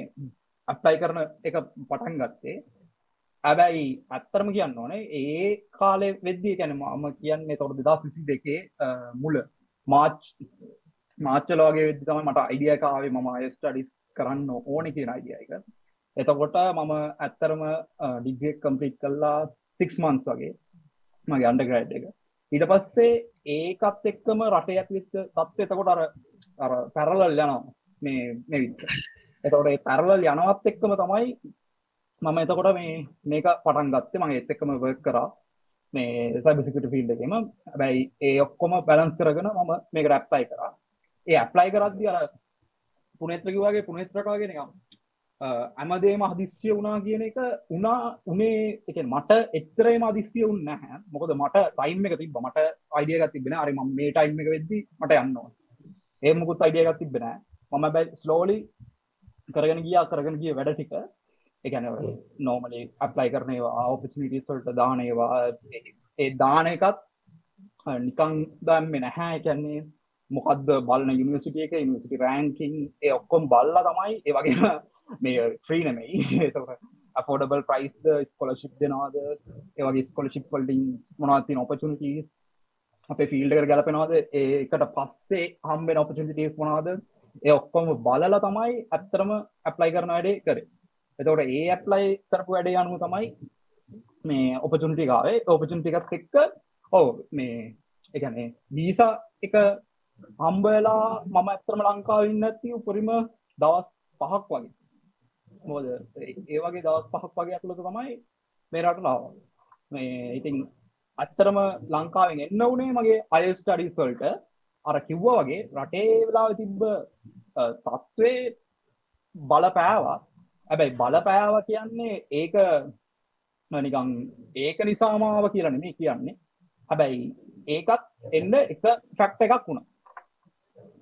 C: අත්තයි කරන එක පටන් ගත්තේ. ඇබැයි ඇත්තරම කියන්න ඕනේ ඒ කාලෙ වෙද්දී ගැන මම කියන්නේ තොට දෙදා සිසි දෙකේ මුල මාච් මාච්චලෝගේ වෙදදි තම මට අයිඩියකාවේ මම අයස්ටඩිස් කරන්න ඕනෙ කියන අයිඩිය එක. එතකොට මම ඇත්තරම ඩිග්‍රෙක් කම්පලිට් කල්ලා සික්ස් මන්ස් වගේ. මගේ අන්ඩග්‍රයිඩ් එක. ඊට පස්සේ ඒකත් එක්කම රටයක් විත්ත තත්ව එතකොට අර අර පැරලල් යනවා. මේ මෙවිත් එතකොට ඒ පැරලල් යනවත් එක්කම තමයි මම එතකොට මේ මේක පටන් ගත්තේ. මගේ එත් එක්කම වර්ක් කරා. මේ සයිබසිකට ෆිල්ඩ එකම. බැයි ඒ ඔක්කොම බැලන්ස් කරගෙන මම මේක රැප්ලයි කරා. ඒ ඇප්ලයි කරද්දි අර පුනෙත්‍රකි වගේ පුනෙත්‍රකාගෙන එකම් ඇමදේම හදිස්සිය වුණා කියන එක උනා උනේ එක මට එච්චරේම අදිස්සිය උන්න නැහැ. මොකද මට ටයිම් එක තිබ මට අයිඩියගත් තිබෙන අරි ම මේ ටයිම් එක වෙද්දි මට යන්නවා ඒ මුකුත් අයිඩියගත් තිබෙන මම බැයි ස්ලෝලි කරගෙන ගියා කරගෙන ගිය වැඩ ටික. එකන නෝමලි අප්ලයි කරනවා ඔපචනිටස්වල්ට දානේවා ඒ දාන එකත් නිකං දම්ම නැහැ. එකන්නේ මොකක්ද බලන යුනිසිටිය එක යුනිසිටි රෑන්කින් ඒ ඔක්කොම් බල්ලා තමයි. ඒ වගේම මේ ්‍රීනමයි අෆෝඩබල් ප්‍රයිස් ස්කොලශිප් දෙනවාද? ඒවගේ ස්කොලශිප් පල්ටිං මොනවතින් ඔපචනිටස් අපේ ෆිල්ඩර් ගැලපෙනවාද? ඒකට පස්සේ හම්බෙන ඔපචනිටස් මොනාද ඒ ඔක්කොම බලලා තමයි ඇත්තරම ඇප්ලයි කරන වැඩේ කරේ. එතවට ඒ ඇප්ලයි කරපු වැඩේ අනුව තමයි මේ ඔපචුන්ටිකාවේ ඔපචුන්ටිකත් එක්ක ඕ මේ එකනේ වීසා එක හම්බලා මම ඇත්තරම ලංකාව ඉන්න ඇති උපරිම දවස් පහක් වගේ. මොද ඒ වගේ දවස් පහක් වගේ ඇතුළක තමයි මේරට ලාව මේ ඉතින් අත්තරම ලංකාවෙන් එන්න වනේ මගේ අයස්ටඩිස්වල්ට අර කිව්ව වගේ රටේ වෙලාව තිබ්බ තත්ත්වේ බලපෑවා. ඇබැයි බලපෑව කියන්නේ ඒක නිකං ඒක නිසාමාව කියලන මේ කියන්නේ. හැබැයි ඒකත් එන්න එක ෆැක්ට එකක් වුණ.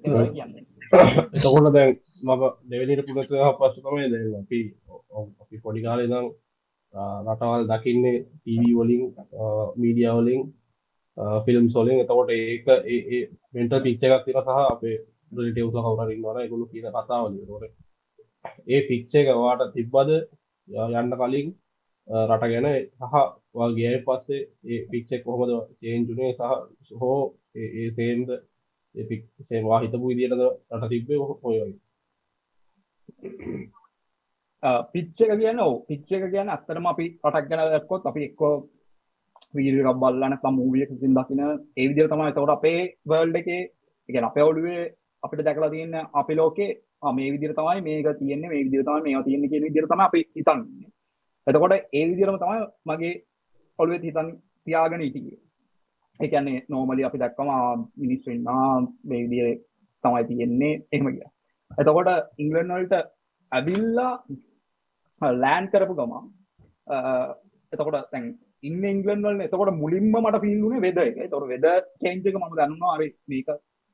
C: කියන්නේ.
A: එතකොට දැන් මම දෙවැනිට පුළත පස්ස තමයි දැන් අපි අපි පොඩිකාලේ නම් රටවල් දකින්නේ ටීවී වලින් මීඩිය වලින් ෆිල්ම් සොලින් එතකොට ඒක ඒ මෙන්ට පිච්ච එකක් තිර සහ අපේ ටවස කවරරින් වන එකගුළු කියන කතාවල තොර ඒ පිච්ච එක වාට තිබ්බද යන්න කලින් රට ගැන සහ වගේ පස්සේ ඒ පික්ෂෙක් කොහොමද චේන්ජුනේ සහ හෝ ඒ සේන්ද සේවා හිතපු විදිටද රට තිබ්බේ හොය
C: පිච්ච එක කියන පිච්ච එක කියන අත්තරම අපි රටක් ගැන දැක්කොත් අපි එක්කෝ වීඩියෝ එකක් බලන්න නැත්නම් මූවි එකකින් දකින ඒ විදිහට තමයි එතකොට අපේ වර්ල්ඩ් එකේ ඒ කියන්නේ අපේ ඔළුවේ අපිට දැකලා තියෙන අපේ ලෝකේ ආ මේ විදිහට තමයි මේක තියෙන්නේ මේ විදිහට තමයි මේවා තියෙන්නේ කියන විදිහට තමයි අපි හිතන්නේ. එතකොට ඒ විදිහටම තමයි මගේ ඔළුවේ හිතන් තියාගෙන හිටියේ. ඒ කියන්නේ නෝමලි අපි දැක්කම මිනිස්සු ඉන්නවා මේ විදිහේ තමයි තියෙන්නේ එහෙම කියලා. එතකොට ඉංග්ලන්ඩ් වලට ඇවිල්ලා ලෑන්ඩ් කරපු ගමන් එතකොට දැන් ඉන්න ඉංගලන්ඩ් වල එතකොට මුලින්ම මට ෆීල් වුණේ වෙද එක. එතකොට වෙද චේන්ජ් එක මම දන්නවා හරි මේක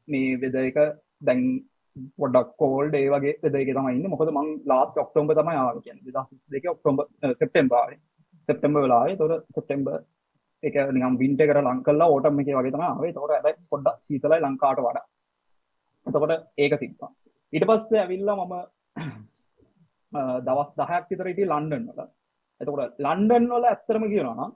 C: මේ වෙද එක දැන් පොඩක් කෝල්ඩ් ඒ වගේ වෙද එක තමයි ඉන්නේ. මොකද මං ලාස්ට් ඔක්තෝබර් තමයි ආවේ කියන්නේ 2022 ඔක්තෝබර් සෙප්තැම්බර් ආවේ. සෙප්තැම්බර් වල ආවේ. එතකොට සෙප්තැම්බර් ඒක නිකන් වින්ටර් එකට ලං කරලා ඕටම් එකේ වගේ තමයි ආවේ. එතකොට හැබැයි පොඩ්ඩක් සීතලයි ලංකාවට වඩා. එතකොට ඒක තිබ්බා. ඊට පස්සේ ඇවිල්ලා මම දවස් 10ක් විතර හිටියේ ලන්ඩන් වල. එතකොට ලන්ඩන් වල ඇත්තටම කියනවා නම්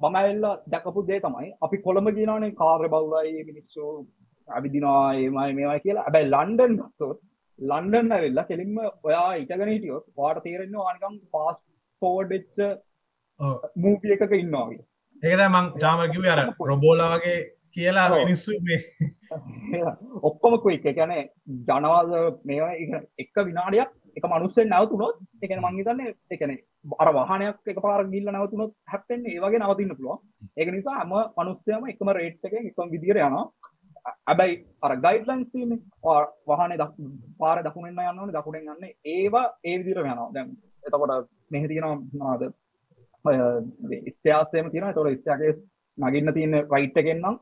C: මම ඇවිල්ලා දැකපු දේ තමයි අපි කොළඹ කියනවානේ කාර්ය බහුලයි මිනිස්සු ඇවිදිනවා ඒමයි මේවයි කියලා. හැබැයි ලන්ඩන් ගත්තොත් ලන්ඩන් ඇවිල්ලා කෙලින්ම ඔයා ඉටගෙන හිටියොත් ඔයාට තේරෙන්නේ ඔයා නිකන් ෆාස්ට් ෆෝවර්ඩ් වෙච්ච මූවි එකක ඉන්නවා වගේ.
B: ඒකද මං චාම කිව අර රොබෝලාගේ කියලා මිනිස්සු මේ
C: ඔක්කොම කුයික් එකන ජනවාද මේ එක විනාඩයක් එක මනුස්සෙන් නැවතුනොත් එකන මංහිතන්න එකන අර වාහනයක් එක පාර ගිල්ල නැවතුනොත් හැත්තෙන්නේ ඒවගේ නවතින්න පුළුවන්. ඒක නිසා හම මනුස්සයම එකම රේට් එක එකම විදිර යනවා. ඇබැයි අර ගයිඩ්ලයින්ස් තියන්නේ. වහනේ පාර දකුණෙන්න්න යන්නන දකුණෙන් යන්න ඒවා ඒ විදිර යනවා. දැන් එතකොට මෙහ තියෙනවා නාද ස්ත්‍යාසයම තියෙන තොර ස්ත්‍යගේ නගින්න තියන්න රයිට් එකෙන්න්නම්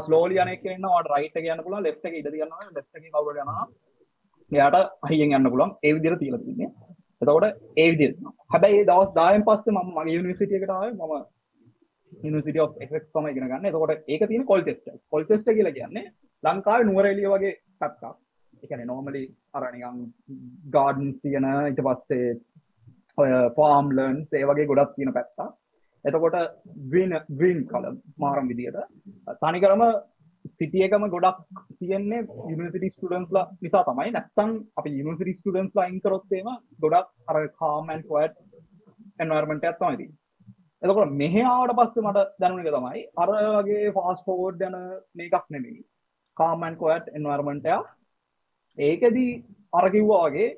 C: ස්ලෝලි යන කියන්න ට රයිට කියන්න පුල ලෙට් එක ඉඩ තියන්න ලෙට් එක කවර යන එයාට අහියෙන් යන්න පුළන් ඒ විදිර තිීල තින්නේ එතකොට ඒ විදිර හැබැයි දවස් දායන් පස්සේ ම මගේ යුනිසිටියකටාව මම නිසිට එක් තම ඉගෙන ගන්න. එතකොට ඒක තින කොල් ටෙස්ට කොල් ටෙස්ට කියලා කියන්නේ ලංකාව නුවරෙලිය වගේ පැත්තා එකන නෝමලි අරනිකම් ගාඩන් තියන ඉට පස්සේ ඔය ෆාම්ලන් ඒ වගේ ගොඩක් තියෙන පැත්තා එතකොට ග්‍රීන් ග්‍රීන් කලම් මාරම් විදියට. තනිකරම සිටියකම ගොඩක් තියෙන්නේ යුනිසිටි ස්ටඩන්ස්ලා නිසා තමයි. නැත්තන් අප යුනිසිටි ස්ටඩන්ස්ලා ඉන්කරොත්තේම ගොඩක් අර කාමන් කොට් එන්වර්මට ඇත්තමයිති එතකොට මෙහාවට පස්සේ මට දැනුනික තමයි අර වගේ ෆාස් ෆෝඩ් යන මේකක් නෙමෙයි. කාමන් කොට් එන්වර්මන්ටය ඒකදී අරකිව්වා වගේ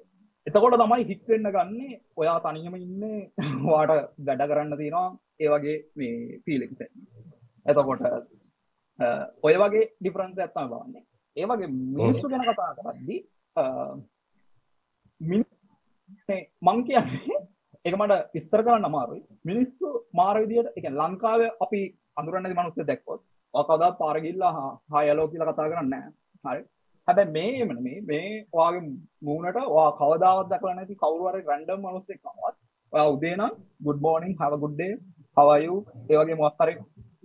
C: එතකොට තමයි හිත්වෙන්න ගන්නේ ඔයා තනියම ඉන්න වාට වැඩ කරන්න තියෙනවා ඒ වගේ මේ පීලෙක් එතකොට ඔය වගේ ඩිෆරන්ස් ඇත්තම බවන්නේ ඒ වගේ මිනිස්සු ගැන කතා කරද්දි මං කියන්නේ එක මට විස්තර කරන්න අමාරුයි. මිනිස්සු මාර විදියට එක ලංකාව අපි අඳුරන්න මනුස්ස දැක්කොත් කදා පාරගිල්ලා හායලෝ කියලා කතා කරන්න හරි. හැබැ මේ එමන මේ මේ වාගේ මූනට වා කවදාවත් දකල නැති කවරුවර රැන්ඩම් මනුස්සෙක්වත් ඔයා උදේනම් ගුඩ් බෝනිින් හව ගුඩ්ඩේ හවයු ඒවගේ මොස්තරෙක්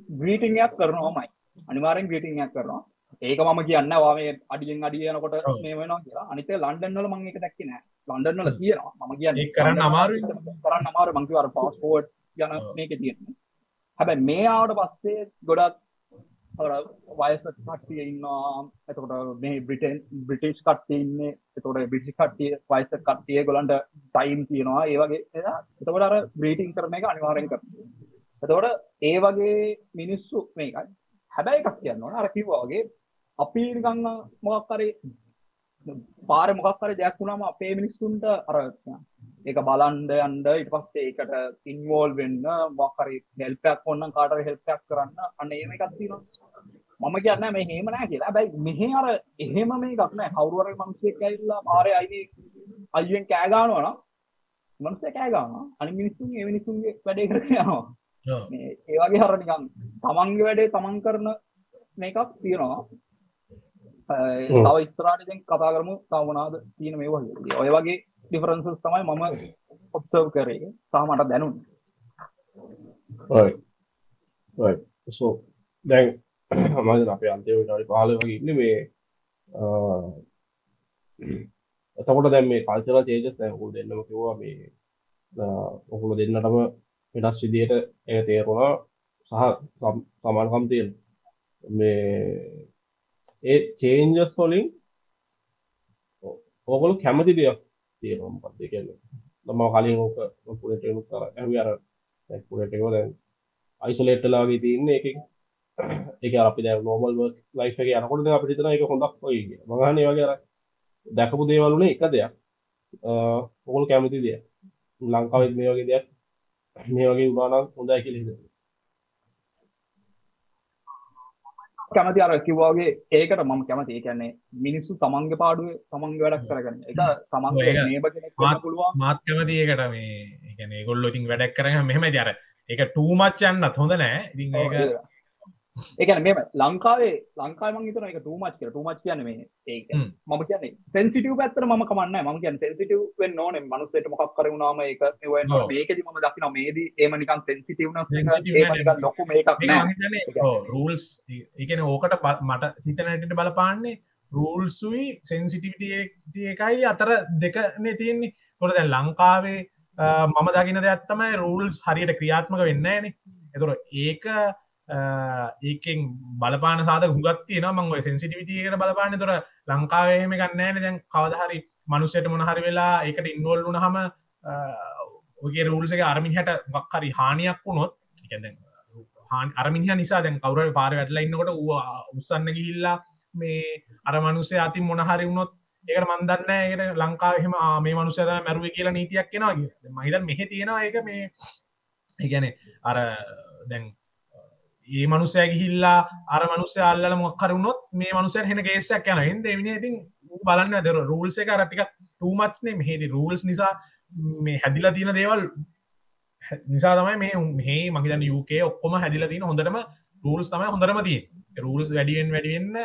C: ග්‍රීටිංයක් කරනවාමයි. අනිවාරෙන් ග්‍රීටිංයක් කරනවා. ඒක මම කියන්න වාේ අඩියෙන් අඩියනකොට. මේ වෙනවා කියලා. අනිත ලන්ඩන්නල මං එක දැක්ක නෑ. ලන්ඩන්නල කියනවා. මම කියන්න
B: කරන්න අමාරුයි.
C: කරන්න අමාරු මංකිවර පස්පෝට් යන. මේක තියෙන්නේ. හැබැයි මේ ආවට පස්සේ ගොඩක් අර වයස කට්ටිය ඉන්නවා. එතකොට මේ බ්‍රිටන් බ්‍රිටිෂ් කට්ටිය ඉන්නේ. එතකොට බ්‍රිටිෂ් කට්ටිය වයස කට්ටිය ගොලන්ට ටයිම් තියෙනවා. ඒ වගේ එදා එතකොට අර බ්‍රීටිං කරන එක අනිවාර්යෙන් කරනවා. එතකොට ඒ වගේ මිනිස්සු මේකයි. හැබැයි එකක් කියන්න ඕන. අර කිව්වා වගේ අපි නිකන් මොකක් හරි පාර මොකක් හරි දෙයක් වුණාම අපේ මිනිස්සුන්ට අර ඒක බලන්ඩ යන්ඩ ඉට පස්සේ ඒකට ඉන්වෝල් වෙන්න මොකරි හෙල්පයක් ඔන්න කාටර හෙල්පයක් කරන්න. අන්න ඒම එකක්තිනවා මම කියන්න මේ හෙම නෑ කියලා. බැයි මෙහෙ අර එහෙම මේ ගක්න කවරුවර මංසේ ඇල්ලා පාරය අයි අයිුවෙන් කෑගානුවන මනසේ කෑගාන අනි මිනිස්සුන් ඒ මිනිසුන්ගේ වැඩේ. මේ ඒවගේ හර නිකම් තමන්ගේ වැඩේ තමන් කරන මේකක් තියෙනවා. තව ඉස්තරාටෙන් කතා කරමු තවමනාද තියෙන මේ වගේ. ඔය වගේ ඩිෆරන්සස් තමයි මම ඔබ්සර්ව් කරේ. සහ මට දැනුන්.
A: right right so දැන් මම අපේ අන්තිම විනාඩි 15 වගේ ඉන්නේ මේ අ, එතකොට දැන් මේ කල්චරල් චේන්ජස් දැන් ඔයගොල්ලෝ දෙන්නම කිව්වා මේ අ, ඔයගොල්ලෝ දෙන්නටම වෙනස් විදියට ඒක තේරුණා සහ සම්- සමානකම් තියෙනවා. මේ ඒ චේන්ජස් වලින් ඔ- ඔයගොල්ලෝ කැමති දෙයක් තියෙනවා මොකක්ද ඒ කියන්නේ. මම කලින් ඕක පුරේට එමුත් කරා ඇහුවේ අර දැන් පුරේට ඒවා දැන් අයිසොලේට් වෙලා වගේ තියෙන්නේ ඒකෙන් ඒක අර අපි දැන් නෝමල් ලයිෆ් එකේ යනකොට අපිට හිතනවා ඒක හොඳක් වෙයි කියලා. මම අහන්නේ ඒ වගේ අර දැකපු දේවල් වල එක දෙයක්. අ ඔයගොල්ලෝ කැමති දෙයක්. ලංකාවේ මේ වගේ දෙයක් මේ වගේ වුණා නම් හොඳයි කියලා හිතනවා.
C: කැමති අර කිව්වාගේ ඒකට මම කැමති ඒ කියන්නේ මිනිස්සු තමන්ගේ පාඩුවේ තමන්ගේ වැඩක් කරගන්න එක තමන්ගේ නේබ කෙනෙක් පුළුවන්
B: මාත් කැමති ඒකට මේ එකන ගොල්ල ඉතින් වැඩක් කරන මෙහම දර එක ටූමච් යන්නත් හොඳ නෑ ඉතින් ඒක
C: ඒකන මෙම ලංකාවේ ලංකාව මංගතන එක ටූමච් කර ටූමච් කියන මේ ඒක. මම කියන්නේ සෙන්සිටව පැත්තර ම කමන්න ම කිය සෙන්සිටව වෙන් ඕන. මනුස්සට මොකක් කරුණාම
B: ඔව්.
C: මේකද ම දකින මේදී ඒම නිකන් සෙන්සිටවන. ලොකු
B: රූල්ස් එකන ඕකට මට හිතනැටට බලපාන්නේ රූල්සුයි සෙන්සිටිවිටිය එකයි අතර දෙකනේ තියෙන්නේ. කොට දැන් ලංකාවේ මම දකින දෙයක්ත්තමයි රූල්ස් හරියට ක්‍රියාත්මක වෙන්න න එතුර ඒක ඒකෙන් බලපාන සාද හුගත් තියන මංග සෙන්සිටිවිටියකට බලපාන තොර ලංකාවේම ගන්නෑන දැන් කවදහරි මනුස්සයට මොනහරි වෙලා ඒකට ඉන්වෝල් වුන හම ඔගේ රූල්සක අරමිහට වක්හරි හානියක් වුණොත් එකැ හාන් අරමිනිහ නිසා දැන් කවර පාර වැටලා ඉන්නකොට ඌ උත්සන්න ගිහිල්ලා මේ අර මනුසේ අති මොනහරි වුණොත් ඒකට මන්දන්න ඒකට ලංකාවහෙම මේ මනුසර මැරුව කියලා නීතියක් කෙනවාගේ මහිතන් මෙහෙ තියෙනවා ඒක මේ ඒගැන අර දැන් ඒ මනුසය ගිහිල්ලා අර මනුසය අල්ල මොක්කරුණොත් මේ මනුසය හෙන ගේසයක් යන හිද එවිනි ඉතින් ඌ බලන්න දෙර රූල්ස එක රටික ටූමත්නේ මෙහෙදි රූල්ස් නිසා මේ හැදිලා තියෙන දේවල් හැ- නිසා තමයි මේ මේ මහිතන යුකේ ඔක්කොම හැදිලා තියෙන හොඳටම රූල්ස් තමයි හොඳරම තිය රූල්ස් වැඩියෙන් වැඩියෙන්න්න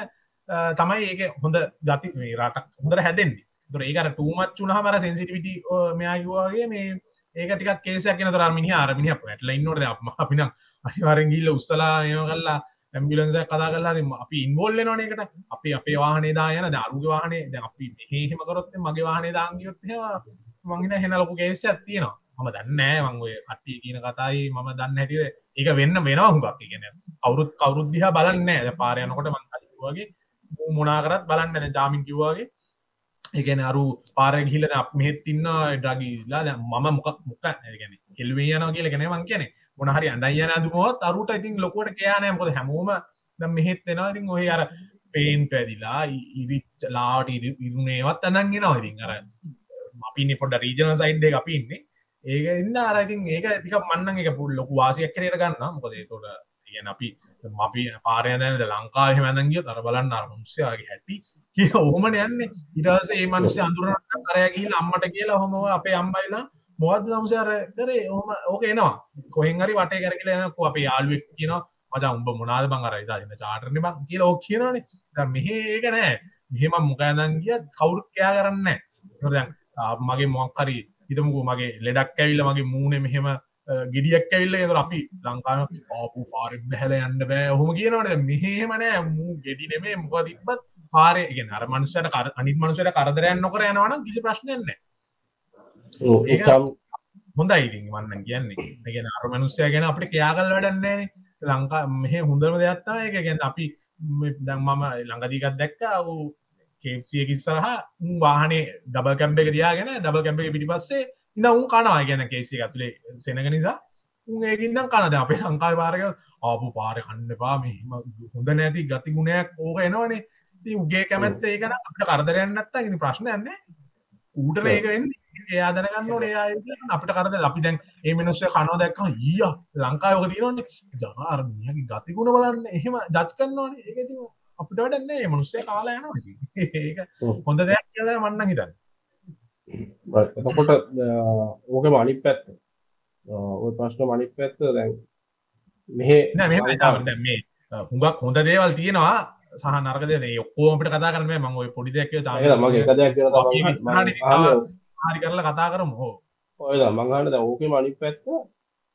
B: තමයි ඒක හොඳ ගති මේ රට හොඳර හැදෙන්න්නේ දර ඒකට ටූමත් චුනහමර සෙන්සිටිවිටි මෙයාගවාගේ මේ ඒක ටික කේසයක් කියන තරමිනි අරමිනි පැටල ඉන්නොට අපම අපින අනිවරෙන් ගිල්ල උස්තලා ඒම කල්ලා ඇම්බිලන්ස කතා කල්ලා අපි ඉන්වෝල්ල නොනකට අපි අපේ වාහනේ දායන දරුග වාහනේ ද අපි හෙම කරොත් මගේ වාහනේ දාංගියොත් මංහින හෙන ලොකු කේස ඇත්තියනවා මම දන්නෑ මංගොය කට්ටිය කියන කතයි මම දන්න හැටිය ඒක වෙන්න වෙනවා හුඟක්. ගෙන අවුරුත් කවරුද්දිහ බලන්න ඇද පාරයනකොට මංගේ මොනාකරත් බලන්න ජාමින් කිව්වාගේ ඒගැන අරු පාර ගිලන අප මෙහෙත් ඉන්න ඩ්‍රගීලා දැන් මම මොකක් මොක ගැන හෙල්වේ යන කියල ගෙන මං කියන මොනහරි අඩයියන දුමුවත් අරුට ඉතින් ලොකොට කියයානය මොද හැමෝම ද මෙහෙත් වෙනවා. ඉතින් ඔහ අර පේන්ට ඇදිලා ඉරිච් ලාට ඉරුණේවත් අනන්ගෙනවා ඉතින් අර අපිනි පොඩ රීජන සයින්්ඩ අපි ඉන්නේ. ඒක ඉන්න අරයිතින් ඒක තික මන්න එක පුල් ලොකු වාසියක් කරයට ගන්න මොකද තොට ඉගැන අපි අපි පාරයනද ලංකාහ මැනගිය තර බලන්න අරමුන්සයාගේ හැටි කිය ඕමන යන්නේ. ඉදස ඒ මනුස අඳුරට කරයගිල් අම්මට කියලා හොම අපේ අම්බයිලා මොවද දම්සර කරේ? ඕම ඕක එනවා. කොහෙන් හරි වටේ කරගලනක අපේ යාලුවෙක් කියන මච උඹ මොනාද? බං අර ඉදා න්න චාටරන බං කියලා ඕ කියනනේ මෙහ ඒක නෑ. මෙහෙම මොකෑදන් ගිය කවුරු කයා කරන්න දැන් මගේ මොක්කරි හිතමුකු. මගේ ලෙඩක් ඇවිල්ල මගේ මූුණේ මෙහෙම ගෙඩියක් ඇවිල්ල එ අපි ලංකාන ආපු පාරි බැහල යන්න බෑ හොම කියනවට මෙහෙමනෑ මූ ගෙඩි නෙමේ මොක තිබත් පාරය ගෙන අර මනුෂයට කර අනිත් මනුසයට කරදරයන්න නොකර යනවන කිසි ප්‍රශ්නයන්නේ
A: ඒක
B: හොඳ ඉතින් වන්න කියන්නේ. ගැන අර මනුස්සය ගැන අපට කයාගල් වැඩන්නේ ලංකා මෙහ හොඳරම දෙයක්ත්තා එක ගැන අපි දැන් මම ළඟදිකත් දැක්ක වූ කේසිය කිස්සරහ වාහනේ ඩබ කැම්ප එක දයාගෙන ඩබ කැම්ප පිටි පස්සේ ඉඳ උන් කනවා. ගැන කේසිය ඇතුලේ සෙනග නිසා ඒකින්දම් කනද අපේ ලංකායි පාරක ආපු පාර කණ්ඩපා මෙහම හොඳ නැති ගති ගුණයක් ඕක එනවානේ. උගේ කැමැත්ත ඒකන අපට කරදරයන්නත්තා ඉනි ප්‍රශ්නයන්නේ ඌට ඒකෙන් එයා දැනගන්න ඕනේ එයා අපිට කරද අපි දැන් ඒ මිනිස්සේ කනෝ දැක්කම ඊය ලංකාවක තියෙනවනේ. ජනාරමියගේ ගතිගුණ බලන්න. එහෙම ජජ් කරනවානේ. ඒක ඉතින් අපිට වැඩන්නේ මේ මිනිස්සේ කාලා යනවා ඒක හොඳ දෙයක් කියලා මන්න හිතන්නේ.
A: එතකොට ඕකම අනිත් පැත්ත. ඔය ප්‍රශ්න අනිත් පැත්ත දැන් මෙහෙ
B: නෑ මේ හුඟක් හොඳ දේවල් තියෙනවා සහ නරක දේ නේ. ඔක්කොම අපිට කතා කරන්න බෑ. මම ඔය පොඩි දෙයක් කියලා
A: ඒක මගේ එක දෙයක් කියලා තමයි
B: හරි කරලා කතා කරමු. හෝ
A: ඔය මංගන්න ද ඕකෙම අනිත් පැත්ත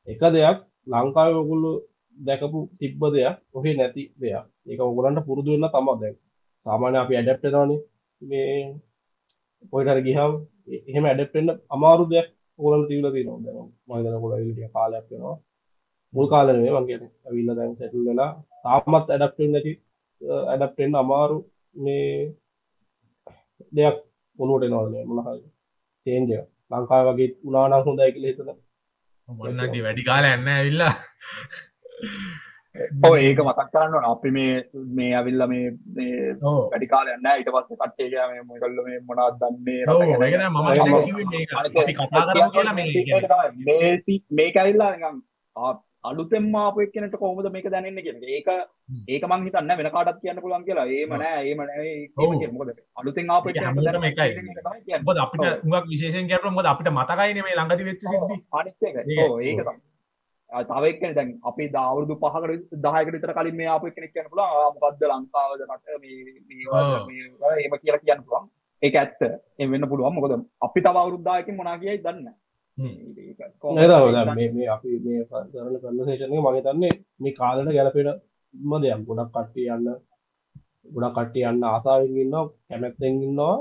A: එක දෙයක් ලංකාව ඔගුල්ලු දැකපු තිබ්බ දෙයක් ඔහේ නැති දෙයක්. ඒක ඔගලන්ට පුරුදු වෙන්න තම දැන්. සාමාන්‍ය අපි ඇඩප්ටනවානේ මේ පොයිටර ගිහම් එහෙම ඇඩප්ටෙන්න්න අමාරු දෙයක් ඔගලන් තිවල තින මදන කොල විටිය කාලයක් වෙනවා මුල් කාලනේ මංගෙන ඇවිල්ල දැන් සැටල්ලලා තාමත් ඇඩප්ටෙන් නැති ඇඩප්ටෙන්න්න අමාරු මේ දෙයක් ඔනුවට නොවනේ මොනහයි චේන්ජ ලංකා වගේ උනානා හොඳයි කියල හිතන.
B: ඔන්නගේ වැඩි කාල ඇන්න ඇවිල්ලා.
C: ඒක මතක් කරන්න අපි මේ මේ ඇවිල්ල මේ වැඩි කාලයන්න ඊට පස්ස කට්ටේ මේ මොකල්ල මේ මොනාත් දන්නේ මේ අලුතෙම ආපු එක්කෙනට කොහොමද මේක දැනන්න කියන ඒක ඒක මං හිතන්න වෙන කාටත් කියන්න පුළුවන් කියලා. ඒම නෑ ඒම නෑ. මොකද අලුතෙන් ආපු
B: හැමදරම එකයි. බොද අපිට උගක් විශේෂෙන් කැපල මොද අපිට මතකයින මේ ළඟදි වෙච්ච සිද්ධි.
C: ඒක. තවක්න දැන් අපි දවරුදු පහකට දහයකට විතර කලින් මේ ආපු කෙනෙක් කියන්න පුළුවන් මොකද්ද ලංකාවද රට මේ ඒම කියලා කියන්න පුළුවන්. ඒක ඇත්ත. ඒ වෙන්න පුළුවන්. මොකද අපි තව අවුරුද්දායකින් මොනා කියයි දන්න
A: මේ අපි මේ කරන කන්නසේෂනය මගේ තන්නේ මේ කාලට ගැලපෙන ම දෙයක්. ගොඩක් කට්ටිය යන්න ගොඩක් කට්ටිය යන්න ආසාාවෙන් ඉන්න කැමැත්තෙන් ඉන්නවා.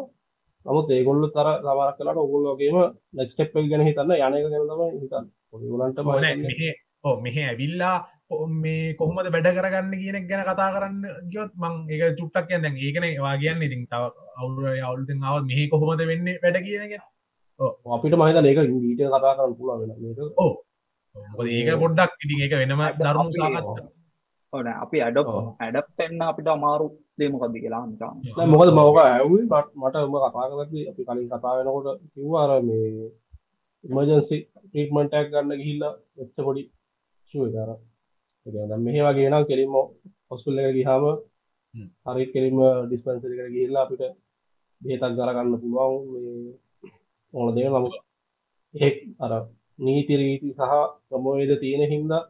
A: නමුත් ඒගොල්ලු තර සමරක් කලාට ඔගොල්ලෝගේම නැස්ටප් ගැන හිතන්න යනක ගැනතම හිතන්න. ඔගලන්ට
B: ඕ මෙහ ඇවිල්ලා මේ කොහොමද වැඩ කරගන්න කියනෙක් ගැන කතා කරන්න ගියොත් මං ඒක චුට්ටක් කියන්න ඒකන වා කියන්න. ඉතින් තව අවුර අවුලතින් අව මෙහ කොහොමද වෙන්න වැඩ කියනක
A: අපිට මහිත ඒක ඊට කතා කරන්න පුලා වෙන මේක
B: ඕ ඒක පොඩ්ඩක් ඉතින් ඒක වෙනම ධර්ම
C: ඕන අපි ඇඩ ඇඩප්ටෙන්න්න අපිට අමාරු දේමකක්ද කියලා
A: මොකද මවක ඇවි මට උම කතා කරති අපි කලින් කතා වෙනකොට කිව්වාර මේ ඉමජන්සි ට්‍රීටමන්ටක් ගන්න ගිහිල්ලා එච්ච පොඩි ශුවකාර මෙහ වගේ නම් කෙලින්ම හොස්පුල්ල එක ගිහාම හරි කෙලින්ම ඩිස්පන්සරි කර ගිහිල්ලා අපිට බේතක් ගරගන්න පුළුවන් ඕන දේ නමු ඒ අර නීති රීති සහ ප්‍රමෝේද තියෙන හින්දා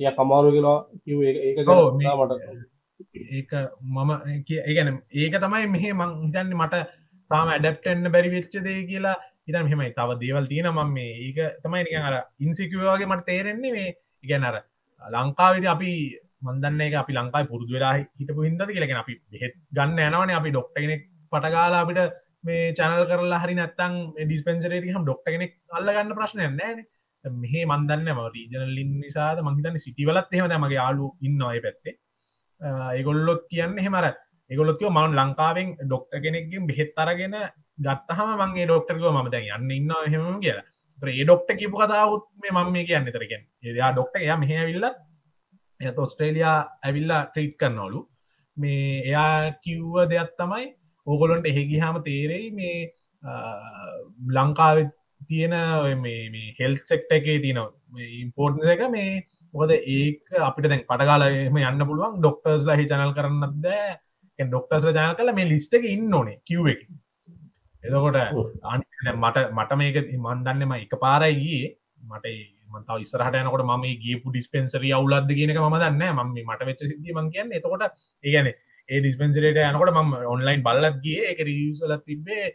A: ය කමාරු කියලා කිව් ඒක මට
B: ඒක මම ඒගැන ඒක තමයි මෙහෙ මං හිතන්න මට තාම ඇඩප්ටෙන්න්න බැරි වෙච්ච දේ කියලා හිතම් හෙමයි තව දේවල් තියෙන මම මේ ඒක තමයි නික අර ඉන්සිකවගේ මට තේරෙන්නේ මේ ඉගැන අර ලංකාවිද අපි මන්දන්න එක අපි ලංකායි පුරදු වෙලා හිටපු හිද කියලගෙන අපි බෙහෙත් ගන්න යනවන. අපි ඩොක්ටගෙනෙක් පටගාලා අපිට මේ චැනල් කරලා හරි නැත්තං ඩිස්පෙන්සරේ හම ඩොක්ට කෙනෙක් අල්ල ගන්න ප්‍රශ්නය නෑන මෙහේ මන්දන්න ම රීජනලින් නිසාද? මහිතන්න සිටිවලත් එහෙම මගේ යාලු ඉන්න අය පැත්තේ. ඒගොල්ලොත් කියන්න හෙමර ඒගොලොත්කව මවන් ලංකාවෙන් ඩොක්ට කෙනෙක්ගෙන් බෙහෙත් අරගෙන ගත්තහම මගේ ඩොක්ටරකව ම දැන් යන්න ඉන්න හෙම කියලා. ඒ ඩොක්ට කිපු කතාවත් මේ මම මේ කියන්න තරගෙන් එයා ඩොක්ට එයා මෙහවිල්ලත් එත ඔස්ට්‍රේලයා ඇවිල්ලා ට්‍රීට් කරනවලු. මේ එයා කිව්ව දෙයක් තමයි ඕගොලොන්ට එහෙගිහාම තේරෙයි මේ ලංකාව තියෙන හෙල් සෙක්ට එකේ තියන ඉම්පෝර්ටන්ස එක මේ මොකද ඒක අපිට දැන් පටගාලම යන්න පුළුවන්. ඩොක්ටර්ස්ලා හි චනල් කරන්නත් දෑ ඩොක්ටර්ස් ජන කල මේ ලිස්ට එක ඉන්න ඕනේ කිව් එක. එදකොට මට මට මේක මන්දන්නම එක පාරයිගේ මට මතාව ඉස්සරහට යනකොට ම ගේපු ඩිස්පෙන්සරි අවුලද කියනක ම දන්න ම මට වෙච්ච මං කියන්න. එතකොට ඒගැන ඒ ඩිස්පෙන්සිරේට යනකොට මම ඔන්ලයින් බල්ලත්ගේ එක රියසලත් තිබේ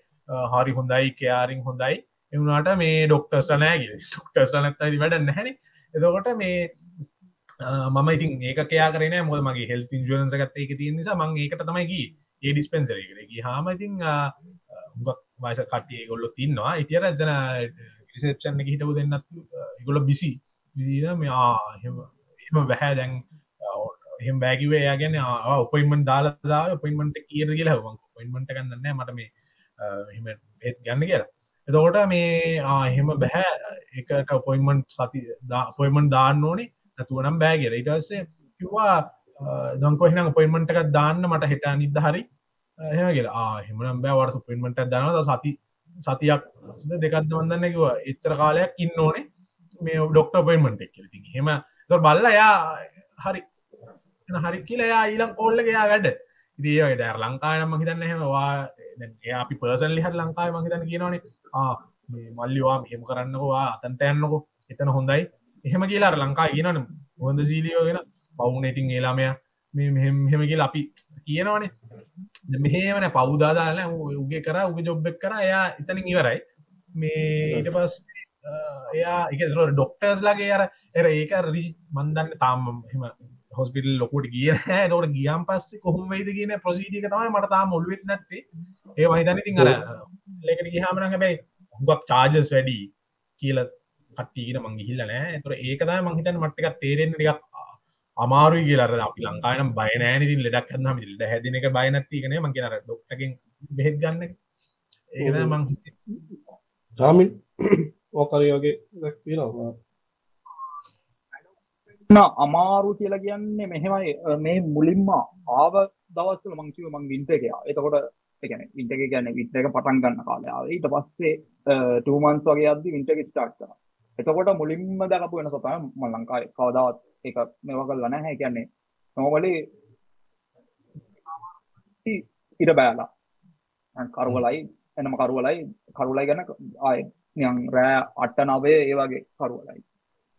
B: හරි හොඳයි කයාරිං හොඳයි. එවුණට මේ ඩොක්ටර්ස් නෑගේ ඩොක්ටර්ස් නැත්තයි වැඩ නැහැන එතකොට මේ මම ඉතින් ඒක කයා කරන මොද මගේ හෙල් ඉන්ජුවන්ස ගත්ත එක තිය නිසා මං ඒකට තමයිගේ ඒ ඩිස්පෙන්සරේ කරගේ හාම ඉතින් හුගක් වයස කටේ ගොල්ල තින්නවා ඉටියට එතන රිසප්ෂන් එක හිටපු දෙන්නත් ගොල බිසි විසින මෙයා එම බැහැ දැන් එහෙම බෑකිවේ යාගෙන ඔපයින්මන් දාලා ඔපයින්මට කිය කියලා වන් පොයින්මට ගන්නන්න මට මේ එම ඒත් ගන්න කියලා. එතකොට මේ එහෙම බැහැ එකට ඔපොයින්මන්ට් සති පොයිමන් දාන්න ඕනේ. නැතුවනම් බෑගෙර ඉටස්සේ කිවා දංකොහින පොයින්මට එකක් දාන්න? මට හිට නිද හරි. එහෙමගේ ආහෙමනම් බෑවට පොයින්මට දනද සති සතියක් දෙකත් වන්නන්න කිව එත්තර කාලයක් ඉන්න ඕනේ. මේ ඩොක්ට පොයින්මට එක් ති හෙම බල්ල යා හරි හරි කියලා ඊලම් කෝල්ලගයා වැඩ. ඉදිට ඇර ලංකායනම හිතන්න හෙමවා අපි පර්සන් ලිහත් ලංකාය මහිතන්න කියනවනේ. මල්ලිවා මෙහෙම කරන්නකවා අතන්ට යන්නකො. එතන හොඳයි. එහෙම කියලා ලංකා කියනන හොඳ සීලියෝගෙන පවුනටිං ඒලාමය මේ මෙහෙම හෙම කියලා අපි කියනවනේ. මෙහෙමන පවුදාදාල උගේ කර උග ජොබ්බෙක් කර. එයා එතනින් ඉවරයි. මේ ඊට පස් එයා එක ඩොක්ටර්ස් ලගේ අර එර ඒක රි මන්දන්න තාම හෙම හොස්පිටල් ලොකොට කිය තොට ගියම් පස්සේ කොහොම වෙයිද කියන ප්‍රසීටික තමයි මට තාම ඔල්ුවෙත් නැත්තේ. ඒ වහිතන ඉතින් අර ලෙකට ගහමන හැබැයි හුගක් චාජස් වැඩි කියල කට්ටීගෙන මං ගිහිල්ල නෑ. තුර ඒකතයි මංහිතන් මට්ටක තේරෙන් ටිකක් අමාරුයි කියලර අපි ලංකායනම් බයනෑනති ලෙඩක් කන්න මිල්ට හැදින එක බයනැතිකන මං කියනර ඩොක්ටකින් බෙහෙත් ගන්න ඒද මං
A: ජාමින් ඕකරයෝගේ දැක්වීනවා
C: අමාරු කියලා කියන්නේ මෙහෙමයි. මේ මුලින්ම ආව දවස්වල මං කිව්ව මං වින්ටර් එකේ. එතකොට ඒ කියන්නේ වින්ටර් එක කියන්නේ වින්ටර් එක පටන් ගන්න කාලේ ආවේ. ඊට පස්සේ 2 months වගේ යද්දි වින්ටර් එක ස්ටාර්ට් කරා. එතකොට මුලින්ම දැකපු වෙනස තමයි මම ලංකාවේ කවදාවත් ඒක මේවා කරලා නැහැ. ඒ කියන්නේ normally ඉර බෑලා. කරුවලයි එනම කරුවලයි කරුවලයි ගැන ආය. නිකන් රෑ 8 9 ඒ වගේ කරුවලයි.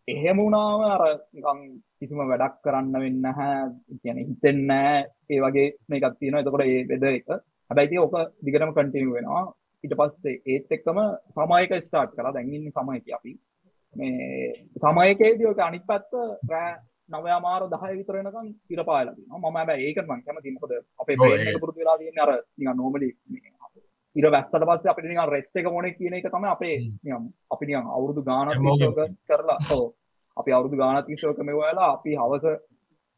C: එහෙම වුණාම අර නිකන් කිසිම වැඩක් කරන්න වෙන්නේ නැහැ. කියන්නේ හිතෙන්නේ නැහැ. ඒ වගේ මේකක් තියෙනවා. එතකොට ඒ වෙද එක. හැබැයි ඉතින් ඔක දිගටම කන්ටිනියු වෙනවා. ඊට පස්සේ ඒත් එක්කම සමායක ස්ටාර්ට් කරා දැන් ඉන්නේ සමායක අපි. මේ සමායකේදී ඔක අනිත් පැත්ත රෑ නවයා මාර 10 විතර වෙනකන් ඉර පායලා තියෙනවා. මම හැබැයි ඒකට මම කැමතියි. මොකද අපේ බ්‍රේන් එක පුරුදු වෙලා තියෙන්නේ අර නිකන් නෝමලි ඉර වැස්සට පස්සේ අපිට නිකන් රෙස්ට් එක ඕනේ කියන එක තමයි අපේ නිකන් අපි නිකන් අවුරුදු ගාණක් කරලා ඔව් අපි අවුරුදු ගාණක් ඉස්සෝක මෙවලා අපි හවස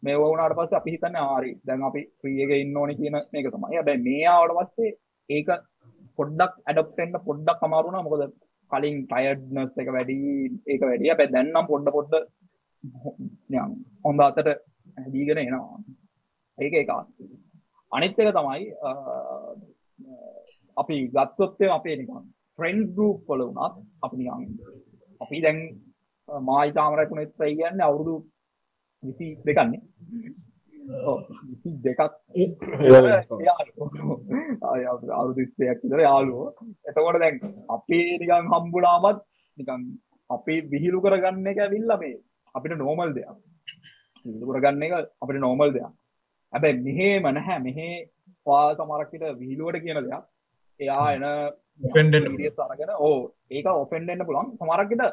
C: මේව වුණාට පස්සේ අපි හිතන්නේ ආරි දැන් අපි ෆ්‍රී එකේ ඉන්න ඕනේ කියන මේක තමයි. හැබැයි මේ ආවට පස්සේ ඒක පොඩ්ඩක් ඇඩොප්ට් වෙන්න පොඩ්ඩක් අමාරු වුණා. මොකද කලින් ටයර්ඩ්නස් එක වැඩි ඒක වැඩි. හැබැයි දැන් නම් පොඩ පොඩ නිකන් හොඳ අතට හැදීගෙන එනවා. ඒක ඒක අනිත් එක තමයි අපි ගත්තොත් අපේ නිකන් ෆ්‍රෙන්ඩ් ගෲප් වල වුණත් අපි නිකන් අපි දැන් මායි තාමරකුණෙත් කියන්නේ අවුරුදු විසි දෙකන්නේ විසි දෙකක් අවුරුදුස්තයක් ඉදර යාලුවෝ. එතකොට දැන් අපේ නිකන් හම්බුනාමත් නිකන් අපේ විහිලු කරගන්න එක ඇවිල්ල මේ අපිට නෝමල් දෙයක්. කරගන්න එක අපිට නෝමල් දෙයක්. හැබැයි මෙහෙම නැහැ. මෙහේ පා සමරක්කට විහිලුවට කියන දෙයක් එයා එන අරගෙන ඕ ඒක ඔෆෙන්ඩෙන්න්න පුළන් සමරක්කට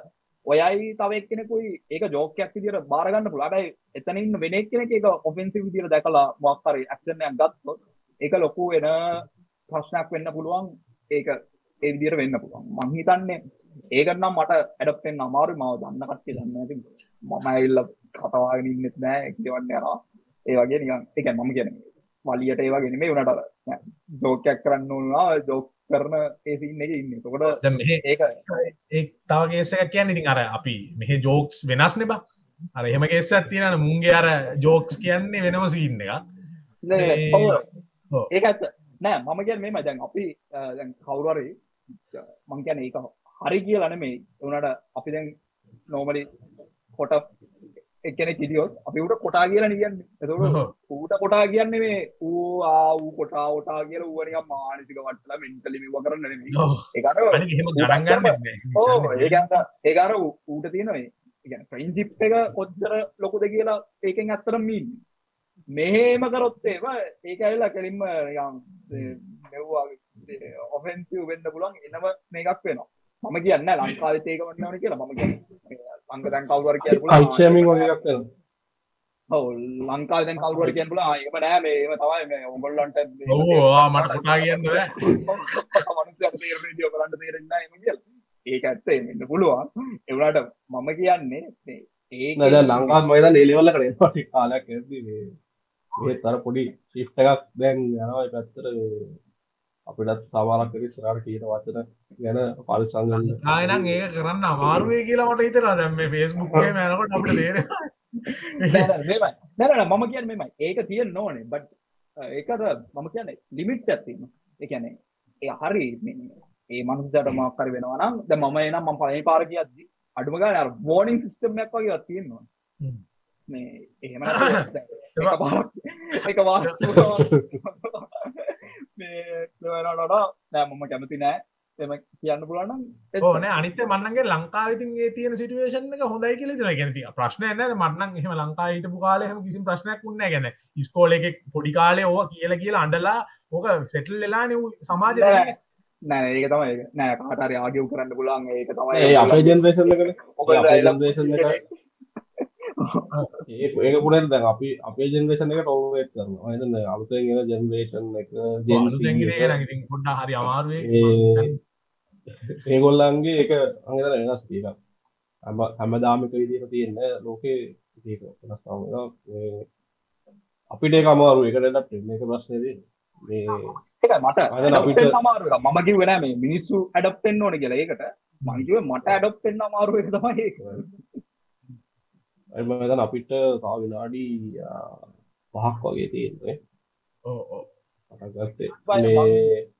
C: ඔයයි තවක් කෙනෙකුයි ඒක ජෝකයක් විදිර බාරගන්න පුළබයි එතනින් වෙනෙක් කෙනෙ එක ඔෆෙන්සි විදිර දැකලා මක්කර ඇක්ෂණයක් ගත්ත ඒක ලොකු එන ප්‍රශ්නයක් වෙන්න පුළුවන්. ඒක ඒ විදිර වෙන්න පුළුවන්. මංහිතන්නේ ඒකනම් මට ඇඩප්ෙන් අමාරු මව දන්න කට්ටි දන්න මම එල්ල කතවාගෙන ඉන්නෙත් නෑ. කියවන්න යනවා. ඒ වගේ නිකන්. එක මම කියන වලියට ඒවා ගෙනීමේ වනට ජෝකයක් කරන්න ඕනවා ජෝක් කරන ඒසින්න එක ඉන්න. තකොට
B: ඒක ඒ තවගේසක කියන්න ඉතින් අර අපි මෙහ ජෝක්ස් වෙනස් නෙබ අර එහෙම කේසත් තියෙන මුන්ගේ අර ජෝක්ස් කියන්නේ වෙනම සින්න එක
C: ඒක ඇත්ත. නෑ මම කියන්න මේ මජන් අපි කවුරරි මං කියන ඒක හරි කියලන මේ වනට අපි දැන් නෝමලි කොට එකන කිදියොත් අපි උට කොටා කියලා නිගන්න එතකට ඌට කොටා කියන්නේ මේ ඌ ආ වූ කොටා ෝටා කියල වුවනික මානසික වටලා මෙන්ටලිම වකරන්න ඒකාර ඌට තියෙනවේ ඉගැන ප්‍රින්සිප් එක කොච්චර ලොකුද කියලා ඒකෙන් ඇත්තරම් මීන් මෙහෙම කරොත්තේම ඒක ඇල්ලා කෙලින්ම යම් මෙව්වා ඔෆෙන්සිව් වෙන්න පුලන් එනම මේකක් වෙනවා. මම කියන්න ලංකාවෙත් ඒක වන්න ඕන කියලා මම කියන්න අංග දැන් කවුරුවර කියන්න පුළුවන්.
A: අයිෂමින් වගේ එකක් වෙනවා.
C: ඔව් ලංකාවේ දැන් කවුරුවර කියන්න පුළුවන්. ආ එහෙම නෑ. මේ එහෙම තමයි මේ මේ-
B: ඔව් ආ, මට කොටා කියන්න බෑ.
C: මනුස්සයට තේරෙන්නේ ඔයගලන්ට තේරෙන්නේ නැහැ එහෙම කියලා. ඒක ඇත්ත වෙන්න පුළුවන්. ඒ වුණාට මම කියන්නේ මේ ඒක
A: නෑ දැන් ලංකාවේ මම දැන් ඒ ලෙවල් එකට එනවා ටික කාලයක් ඇද්දි මේ මේත් අර පොඩි ෂිෆ්ට් එකක් දැන් යනවා. ඒ පැත්තට අපිටත් සමහරක් වෙලේ ඉස්සරහට කියන වචන ගැන පරිස්සම් ගන්න
B: ආයනම් ඒක කරන්න අමාරුවේ කියලා මට හිතෙනවා දැන් මේ Facebook එකේ යනකොට අපිට තේරෙනවා
C: නෑ නෑ මෙහෙමයි. නෑ නෑ නෑ, මම කියන්නේ මෙහෙමයි. ඒක තියෙන්න ඕනේ. බට් ඒකට මම කියන්නේ ලිමිට් එකක් තියෙනවා. ඒ හරි ඒ මනුස්සයාට මොකක් හරි වෙනවා නම් දැන් මම එනම් මම පළවෙනි පාර කියද්දි අඩුම ගානේ අර වෝනින් සිස්ටම් එකක් වගේ තියෙනවා. මේ එහෙම එක පාරක් එක පාරක් මේ වෙනකොට නෑ මම කැමති නෑ. එම කියන්න පුළුවන් නම්
B: ඕන අනිත මන්නගේ ලංකාවිතින් ඒ තියෙන සිටුවේෂන් එක හොඳයි කියල ගැනති ප්‍රශ්නය න. මන්නන් එහම ලංකා හිටපු කාලෙහම කිසි ප්‍රශ්නයක් වුන්න ගැන ස්කෝල එක පොඩි කාලේ ඕ කියල කියලා අන්ඩලා ඕක සෙටල් වෙලා නව සමාජ
C: නෑ නෑ ඒක තමයි ඒක. නෑ කාටරි ආගියු කරන්න පුළුවන්. ඒක තමයි
A: ඒ අපේ ජෙනරේෂන් එකනේ
C: ඔබ
A: අපේ ජෙනරේෂන් එක ඒ ඒක පුරෙන් දැන් අපි අපේ ජෙනරේෂන් එකට ඕවරේට් කරනවා. මම හිතන්නේ අලුතෙන් එන ජෙනරේෂන් එක Z එක,
B: පොඩ්ඩ හරි අමාරුවේ.
A: ඒ ඒගොල්ලන්ගේ එක අඟතර වෙනස් තියෙනවා හැම හැමදාම එක විදිහට තියෙන ලෝකේ ඒක වෙනස් වෙනවා. මේ අපිට ඒක අමාරු ඒකට එන්න මේක ප්‍රශ්නේදී මේ
C: ඒක මට
A: අපිට-
C: අපිට සමාරු එක මම කිව්වේ නෑ මේ මිනිස්සු ඇඩොප්ට් වෙන්න ඕනේ කියලා. ඒකට මම කිව්වේ මට ඇඩොප්ට් වෙන්න අමාරු එක තමයි ඒක
A: හිතන්නේ අපිට තව විනාඩි ආ, පහක් වගේ තියෙන්නේ මේ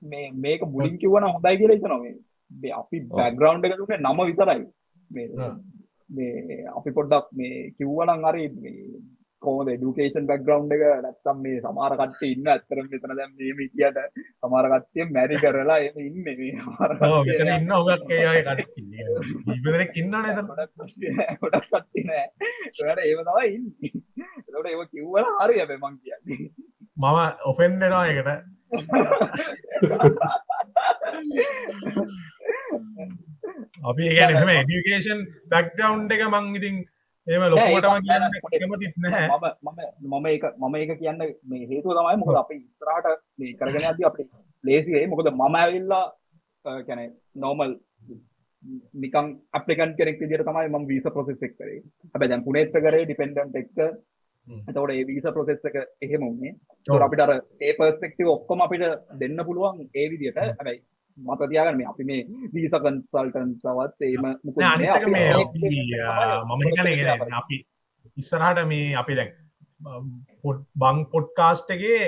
C: මේ මේක මුලින් කිව්වනම් හොඳයි කියලා හිතනවා. මේ මේ අපි බෑග්ග්‍රවුන්ඩ් එක දුන්නේ නම විතරයි. මේ අපි පොඩ්ඩක් මේ කිව්වනම් හරි කෝද ඩුකේෂන් බැක්ග්‍රවන්් එක නැත්තම් මේ සමාරකට්ට ඉන්න ඇත්තර මෙතන දැම් මේ මිටියට සමාරකට්ටය මැරි කරලා එම ඉන්න
B: ඉන්න ඔගත් ඒරක් ඉන්න.
C: ගොඩක් කට්ටි නෑ ඔට ඒව තවයි ඉන්න. ට ඒ කිව්වල හරි ඇබ මං කියන්නේ.
B: මම ඔෆෙන්ඩෙනවා එකට අපි ඒගැන එම ඩිකේෂන් බැක්ඩවන්් එක මං ඉතින් ඒම ලොකටම කැමතිත් නැහැ
C: මම මම මම ඒක මම ඒක කියන්න මේ හේතුව තමයි මොකද අපි ඉස්සරහට මේ කරගෙන යද්දි අපිට ලේසි මොකද මම ඇවිල්ලා කියන්නේ නෝමල් නිකන් ඇප්ලිකන්ට් කෙනෙක් විදිහට තමයි මම වීසා ප්‍රොසෙස් එක කරේ. හැබැයි දැන් පුනේත් කරේ ඩිපෙන්ඩන්ට් එක්ක. එතකොට ඒ වීසා ප්‍රොසෙස් එක එහෙම. ඒතකොට අපිට අර ඒ පර්ස්පෙක්ටිව් ඔක්කොම අපිට දෙන්න පුළුවන් ඒ විදිහට. හැබැයි මත තියාගන්න මේ අපි මේ වීසා කන්සල්ටන්ට්ස්වත් එහෙම මුකුත්
B: නෑ, මේ මම හිතන අපි ඉස්සරහට මේ අපි දැන් පොඩ් බං පොඩ්කාස්ට් එකේ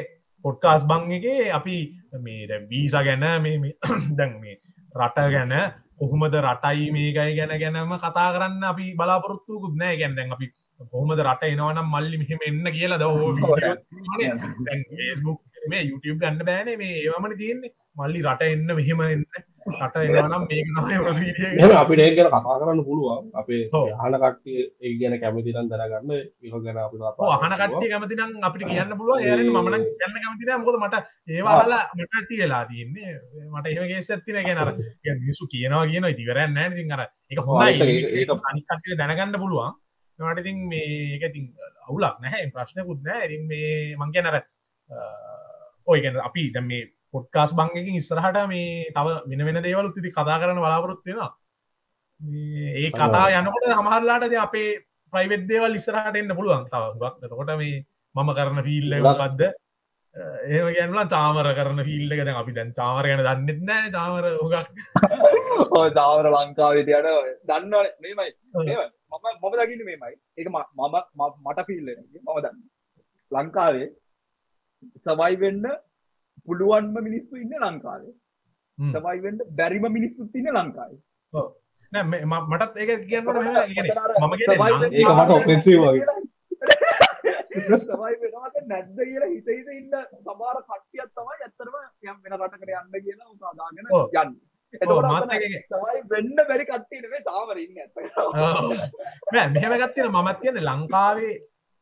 B: පොඩ්කාස් බං එකේ අපි මේ වීසා ගැන මේ මේ දැන් මේ රට ගැන කොහොමද රටයි මේකයි ගැන ගැනම කතා කරන්න අපි බලාපොරොත්තුකුත් නෑ. ගැන දැන් අපි කොහොමද රට එනවනම් මල්ලි මෙහෙම එන්න කියලා ද ෆස්බුක් මේ YouTube ගන්න බෑනේ මේ ඒවමන තියෙන්නේ. මල්ලි රට එන්න මෙහෙම එන්න. රට එක.
A: එහෙනම් අපිට ගැන කතා කරන්න පුළුවන්. අපේ
B: ඔව්.
A: අහන කට්ටිය ඒක ගැන කැමති නම් දැනගන්න. ඒක ගැන අපිට කතා
B: ඔව් අහන
A: කරන්න
B: කට්ටිය කැමති නම් අපිට කියන්න පුළුවන්. ඒ නම් කියන්න කැමති නෑ. මොකද මට ඒවා අහලා මට තියලා තියෙන්නේ. මට කියන්නේ අර කියන්නේ මිනිස්සු කියනවා ඉතින් ඉවරයක් නෑ අර හොඳයි.
A: ඒක-
B: අනිත් කට්ටිය දැනගන්න පුළුවන්. ඒකට ඉතින් මේ ඒක ඉතින් අවුලක් නැහැ ප්‍රශ්නකුත් නෑ. ඉතින් මේ මං කියන්නේ අර අ, ඔය කියන්නේ අපි දැන් මේ පොඩ්කාස් බං එකකින් ඉස්සරහට මේ තව වෙන වෙන දේවලුත් ඉතින් කතා කරන්න බලාපොරොත්තු වෙනවා. මේ ඒ කතා යනකොට සමහරලාට ඉතින් අපේ ප්‍රයිවට් දේවල් ඉස්සරහට එන්න පුළුවන් තව හුඟක්. එතකොට මේ මම කරන එක
A: ගොඩක්-
B: මොකද්ද? එහෙම කියනවා චාමර කරන එක. දැන් අපි දැන් චාමර ගැන දන්නෙත් නැහැ චාමර හුඟක්.
C: ඔය දාවර ලංකාවේ තියන දන්නවනේ. මේමයි. මේමයි. මම මම දකින්නේ මේමයි. ම- මම මට ෆීල් වෙන එක මම දන්නේ. ලංකාවේ සවයි වෙන්න පුළුවන්ම මිනිස්සු ඉන්නේ ලංකාවේ. සවයි වෙන්න බැරිම මිනිස්සුත් ඉන්නේ ලංකාවේ.
B: නෑ මටත් ඒක කියන්නට මම
C: නැද්ද කියලා හිත හිත ඉන්න සමහර කට්ටියක් තමයි ඇත්තටම යම් වෙන රටකට යන්න කියලා උසා දාගෙන
B: ඔව්.
C: යන්නේ සවයි වෙන්න බැරි කට්ටිය නෙමෙයි තාමර ඉන්නේ ඇත්තටම.
B: ඔව්. නෑ මෙහෙම ගත්තින මමත් කියන්නේ ලංකාවේ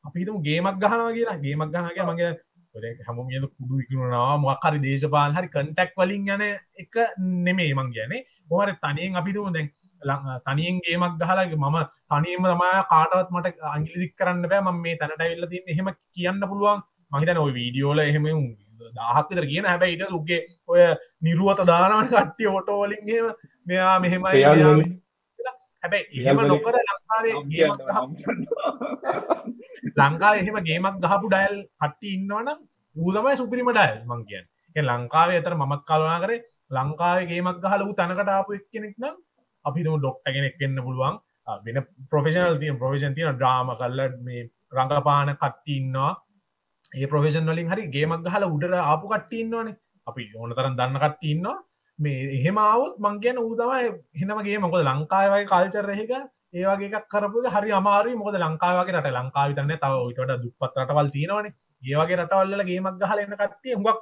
B: අපිතුම ගේමක් ගහනවා කියලා. ගේමක් ගහනගේ මගේ හම ගේ කුඩු ඉකරුණවා මොක්හරි දේශපාල හරි කන්ටැක් වලින් යන එක නෙමේ මං ගැනේ හොර තනියෙන් අපිතුම දැන් තනියෙන් ගේමක් ගහලගේ මම තනියම තමා කාටවත් මට අංගිලිදික් කරන්න බෑ. ම මේ තැනට ඇල්ල තින්න එහෙම කියන්න පුළුවන්. මහිතන ඔය වීඩියෝල එහෙම දහක්තර කියන හැබැයි ඉට උගේ ඔය නිරුවත දානවන කට්ටිය ඔටෝවලින්ගේම මෙයා මෙහෙමයි මෙයා මෙහෙම කියලා. හැබැයි එහෙම නොකර ලංකාවේ ලංකාව එහෙම ගේමක් ගහපු ඩයිල් කට්ටි ඉන්නවනම් ඌදමයි සුපිරිම ඩයිල් මං කියන්න. ඒ ලංකාවේ අතර මමත් කලනා කරේ ලංකාවේ ගේමක් ගහල වූ තැනකට ආපු එක්කෙනෙක් නම් අපිතුම ඩොක්ට කෙනෙක් වෙන්න පුළුවන්. වෙන ප්‍රොෆෙෂනල් තිය ප්‍රොෆෙෂන් තියන ඩ්‍රාම කල්ල මේ රඟපාන කට්ටි ඉන්නවා. ඒ ප්‍රොෆෙෂන් වලින් හරි ගේමක් ගහල උඩර ආපු කට්ටි ඉන්නවානේ. අපි ඕන තරම් දන්න කට්ටි ඉන්නවා මේ එහෙම අවුත් මං කියන ඌ තමයි හෙනමගේ මොකද ලංකාවයි කල්චර එක ඒවගේ එකක් කරපු එක හරි අමාරුයි. මොකද ලංකාවගේ රට ලංකාව තන්න තව ඔයිට දුපත් රටවල් තියෙනවනේ. ඒවගේ රටවල්ල ගේමක් ගහල එන්න කට්ටිය හුඟක්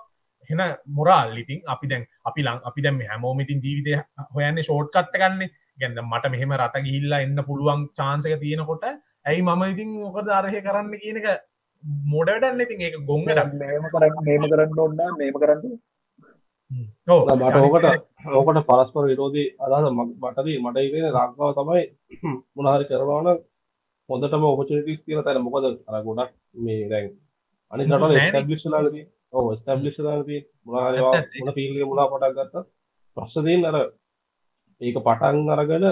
B: හෙන මොරාල් ඉතින් අපි දැන් අපි ලං අපි දැම හැමෝමිතින් ජීවිතය හොයන්නේ ෂෝට් කට්ට ගන්න. ගැන්න මට මෙහෙම රට ගිහිල්ලා එන්න පුළුවන් චාන්සක තියෙනකොට ඇයි මම ඉතින් මොක ධරහය කරන්න කියන එක මොඩටන්න ඉතින් ඒක ගොංගට
C: මේම කරන්න මේම කරන්න ඔන්න මේම කරන්න
A: මට ඕකට ඕකට පරස්පර විරෝධී අදහස මටදී මට ඉගෙන ලංකාව තමයි මොනහරි කරනවන හොඳටම ඔපචනිටිස් තියෙන තැන. මොකද අර ගොඩක් මේ දැන් අනි
B: නෑනේ.
A: ස්ටබ්ලිෂ්ලාගදී ඕ
B: ඇත්ත ඇත්ත.
A: මොන පීල්ගේ මුලා පටක් ගත්ත ප්‍රශ්දීන් අර ඒක පටන් අරගෙන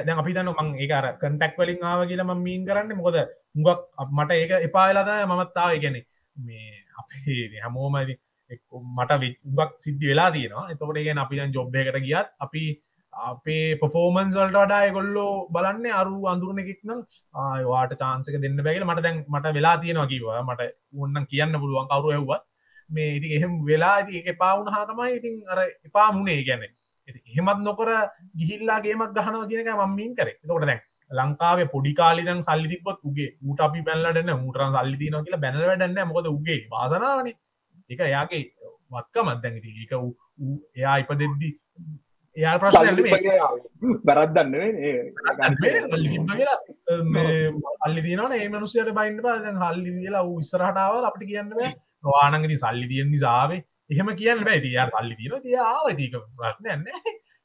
B: දැන් අපි දන්න මං ඒ අර කටක් වලින් ආව කියලා මීන් කරන්න. මොකද මුගක් මට ඒක එපාලාද මමත්තාව ගැන මේ අපේ හැමෝමද මට වික් සිද්ධි වෙලා තියෙනවා. එතකොට ගෙන අපි දැන් ජොබ් එකට ගියත් අපි අපේ පොෆෝමන්ස් වලට වඩා ගොල්ලෝ බලන්න අරු අඳුරන එකෙක් නම් ආවාට චාන්සක දෙන්න බැගල මට දැන් මට වෙලා තියෙනවා කිවා මට උන්නන් කියන්න පුළුවන් කවරු ඇව්වත් මේ ඉති එහෙම වෙලා ඇති එක එපා වුණ හතමයි ඉතින් අර එපා මුණේ ගැන එහෙමත් නොකර ගිහිල්ලාගේමක් ගහනව කියනක මම්මින් කර. තකොට දැන් ලංකාවේ පොඩි කාලිදන් සල්ලි තිබත් උගේ. ඌට අපි පැල්ලටන්න මුටරන් සල්ලි තින කියලා බැනල වැඩන්න මොකද උගේ වාසනාවන. එක එයාගේ වත්ක මත්දැගති ඒක එයා ඉප දෙද්දි එයා ප්‍රශ්න
C: බැරද්දන්න
B: සල්ලි තියනන ඒ මනුසයට බයින්න පා හල්ලි කියලා ඌ ඉස්සරහටාව අපට කියන්න වානගති සල්ලි තියෙන් නිසාාවේ. එහෙම කියන්න බෑ. තිය සල්ලි තියන තිය ආවතික ප්‍රශ්නයන්න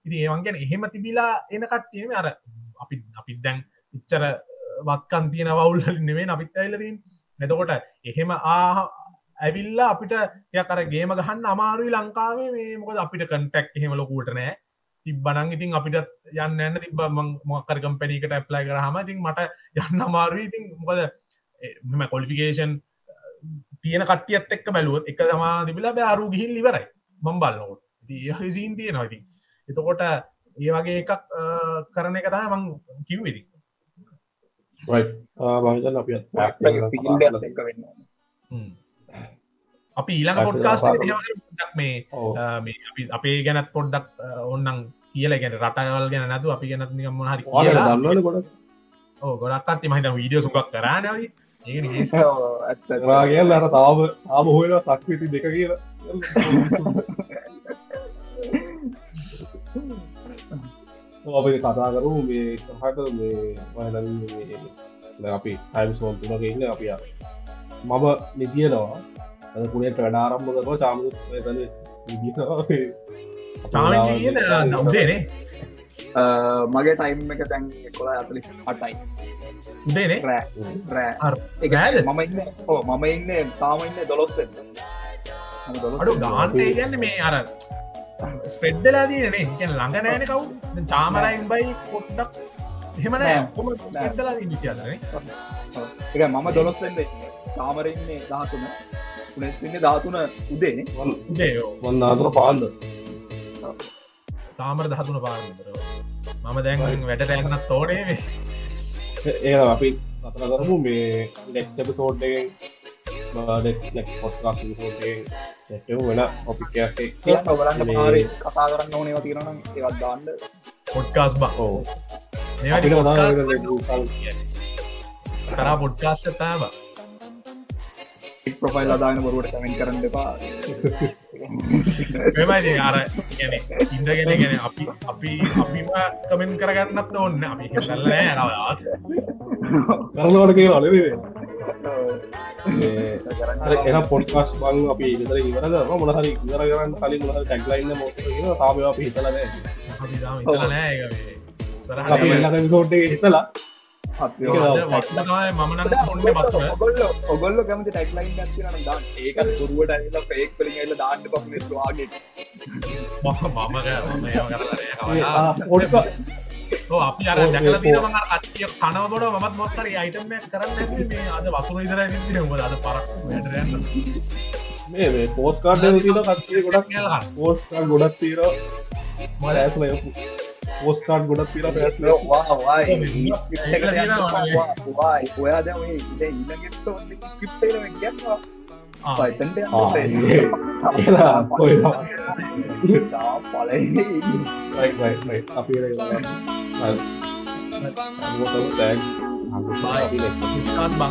B: ඉති ඒවන්ගෙන එහෙම තිබිලා එන කට්ටියම අර අපි අපි දැන් ඉච්චර වත්කන් තියෙන වුල්ල නෙවේ අපිත් ඇල්ලදීන් එතකොට එහෙම ආ ඇවිල්ලා අපිට ය කර ගේම ගහන්න අමාරුයි ලංකාවේ. මේ මොකද අපිට කන්ටෙක්් එහෙම ලොකූට නෑ. තිබ්බනං ඉතින් අපිට යන්න එන්න තිබ මොකර කම්පැනිකට ඇප්ලයි කරහම ඉතින් මට යන්න අමාරුයි. ඉතින් මොකද මෙම කොලිෆිකේෂන් තියෙන කටියත් එක්ක බැලුවත් එක තමා තිබිලා බෑ. අරු ගිහිල් ඉවරයි. මම් බලන්නකොට ඒසින් තිය නොති එතකොට ඒ වගේ එකක් කරන එක තම මං කිව්වෙදි
A: මහිතන් අපි
C: පිල්ඩ එක වෙන්න
B: අපි ඊළඟ
A: අට
B: පොඩ්කාස්
A: පාට.
B: මේ අපි අපේ ගැනත් පොඩ්ඩක් ඔන්නන් කියල ගැන රටවල් ගැන නැතු අපි ගැනත්
A: ගොඩ
B: ඕ ගොඩක්ට මහිත වීඩියෝ සුකක් ඒ
A: රාගයන් අර තාම ආම හොල සක්විති දෙක කියල අපි කතා කරු මේ සහට මේ අපි ටයිම් සෝන් තුනක ඉන්න අපි. මම නිදියනවා. අද පුණට වැඩාරම්භ කරවා චාමු තන
B: නවදේනේ
C: මගේ ටයිම් එක තැන් කොලා ඇතලි අටයි
B: උදේනේ?
C: මම ඉන්න මම ඉන්න තාම ඉන්න දොළොස්
B: අඩු ගාන්ටේ ගන්න මේ අර ස්පෙඩ්ඩලා දනේ ගැන ළඟ නෑන කවු චාමරයින් බයි පොට්ටක් එහෙමන
C: නෑ.
B: කොම ස්පෙඩ්ඩලා විසිියදනේ
C: එක මම දොළොස්ෙන්ද තාමරඉන්නේ දහතුන උනෙස්න්න ධාතුන. උදේ
B: උදේයෝ
A: වන්න අතර පාන්ද.
B: තාමර දහතුන පාරර මම දැන් වැඩ තෝඩේ වේ
A: ඒ අපි කතර කරමු මේ ඩෙක්ටප තෝඩ්ඩගෙන් වෙන මේ-
C: පාරි කතා කරන්න ඕනව තිරනම් ඒවත් දාන්න.
B: පොඩ්කාස් බා.
A: කතා
B: කරා පොඩ්කාස් තාබ
C: ප්‍රොෆයිල් අදාන බරුවට කමෙන් කරන්න දෙපා
B: මෙමයි අර ගැන ඉඳගෙන ගැන අපි අපි අපිම කමෙන් කරගන්නත් ඔන්න අපි කරලනෑ කවදාත්
A: කරනවට කිය අලවේ එන පොඩ්කාස් බං අපි ඉතර ඉවරද මොනහරි ඉවර කරන්න කලින් මොහ ටැක්ලයින්න මො තාම අපි හිතලනෑ
B: නෑ.
A: අපි එල්ල සෝට් හිතලා
C: ඔගොල්ල කැමති ටැක්ලයින් ඒකත් පුරුවට ඇල ෆේක් පලින් එල්ල දාන්න පක්වාගේ
B: මම
A: පොඩ්කා
B: අපි අර දැකල තින අතිය කනවබොඩ මත් මොත්තර අයිටම කරන්න මේ අද වසුර ඉදර ද අද පරක්
A: මේ පෝස්කාඩ කත්ේ ගොඩක්
B: කියලා
A: පෝස්කාල් ගොඩක් තීර මට ඇස්ල පෝස්කාඩ් ගොඩක් තීර පැස්
C: ඔයා දැ 喂，頂啲我哋
A: 死啦，
B: 配
C: 咯，我話你，
A: 喂喂喂，阿 B 你嚟，係，我想頂，唔係，你加
B: 班。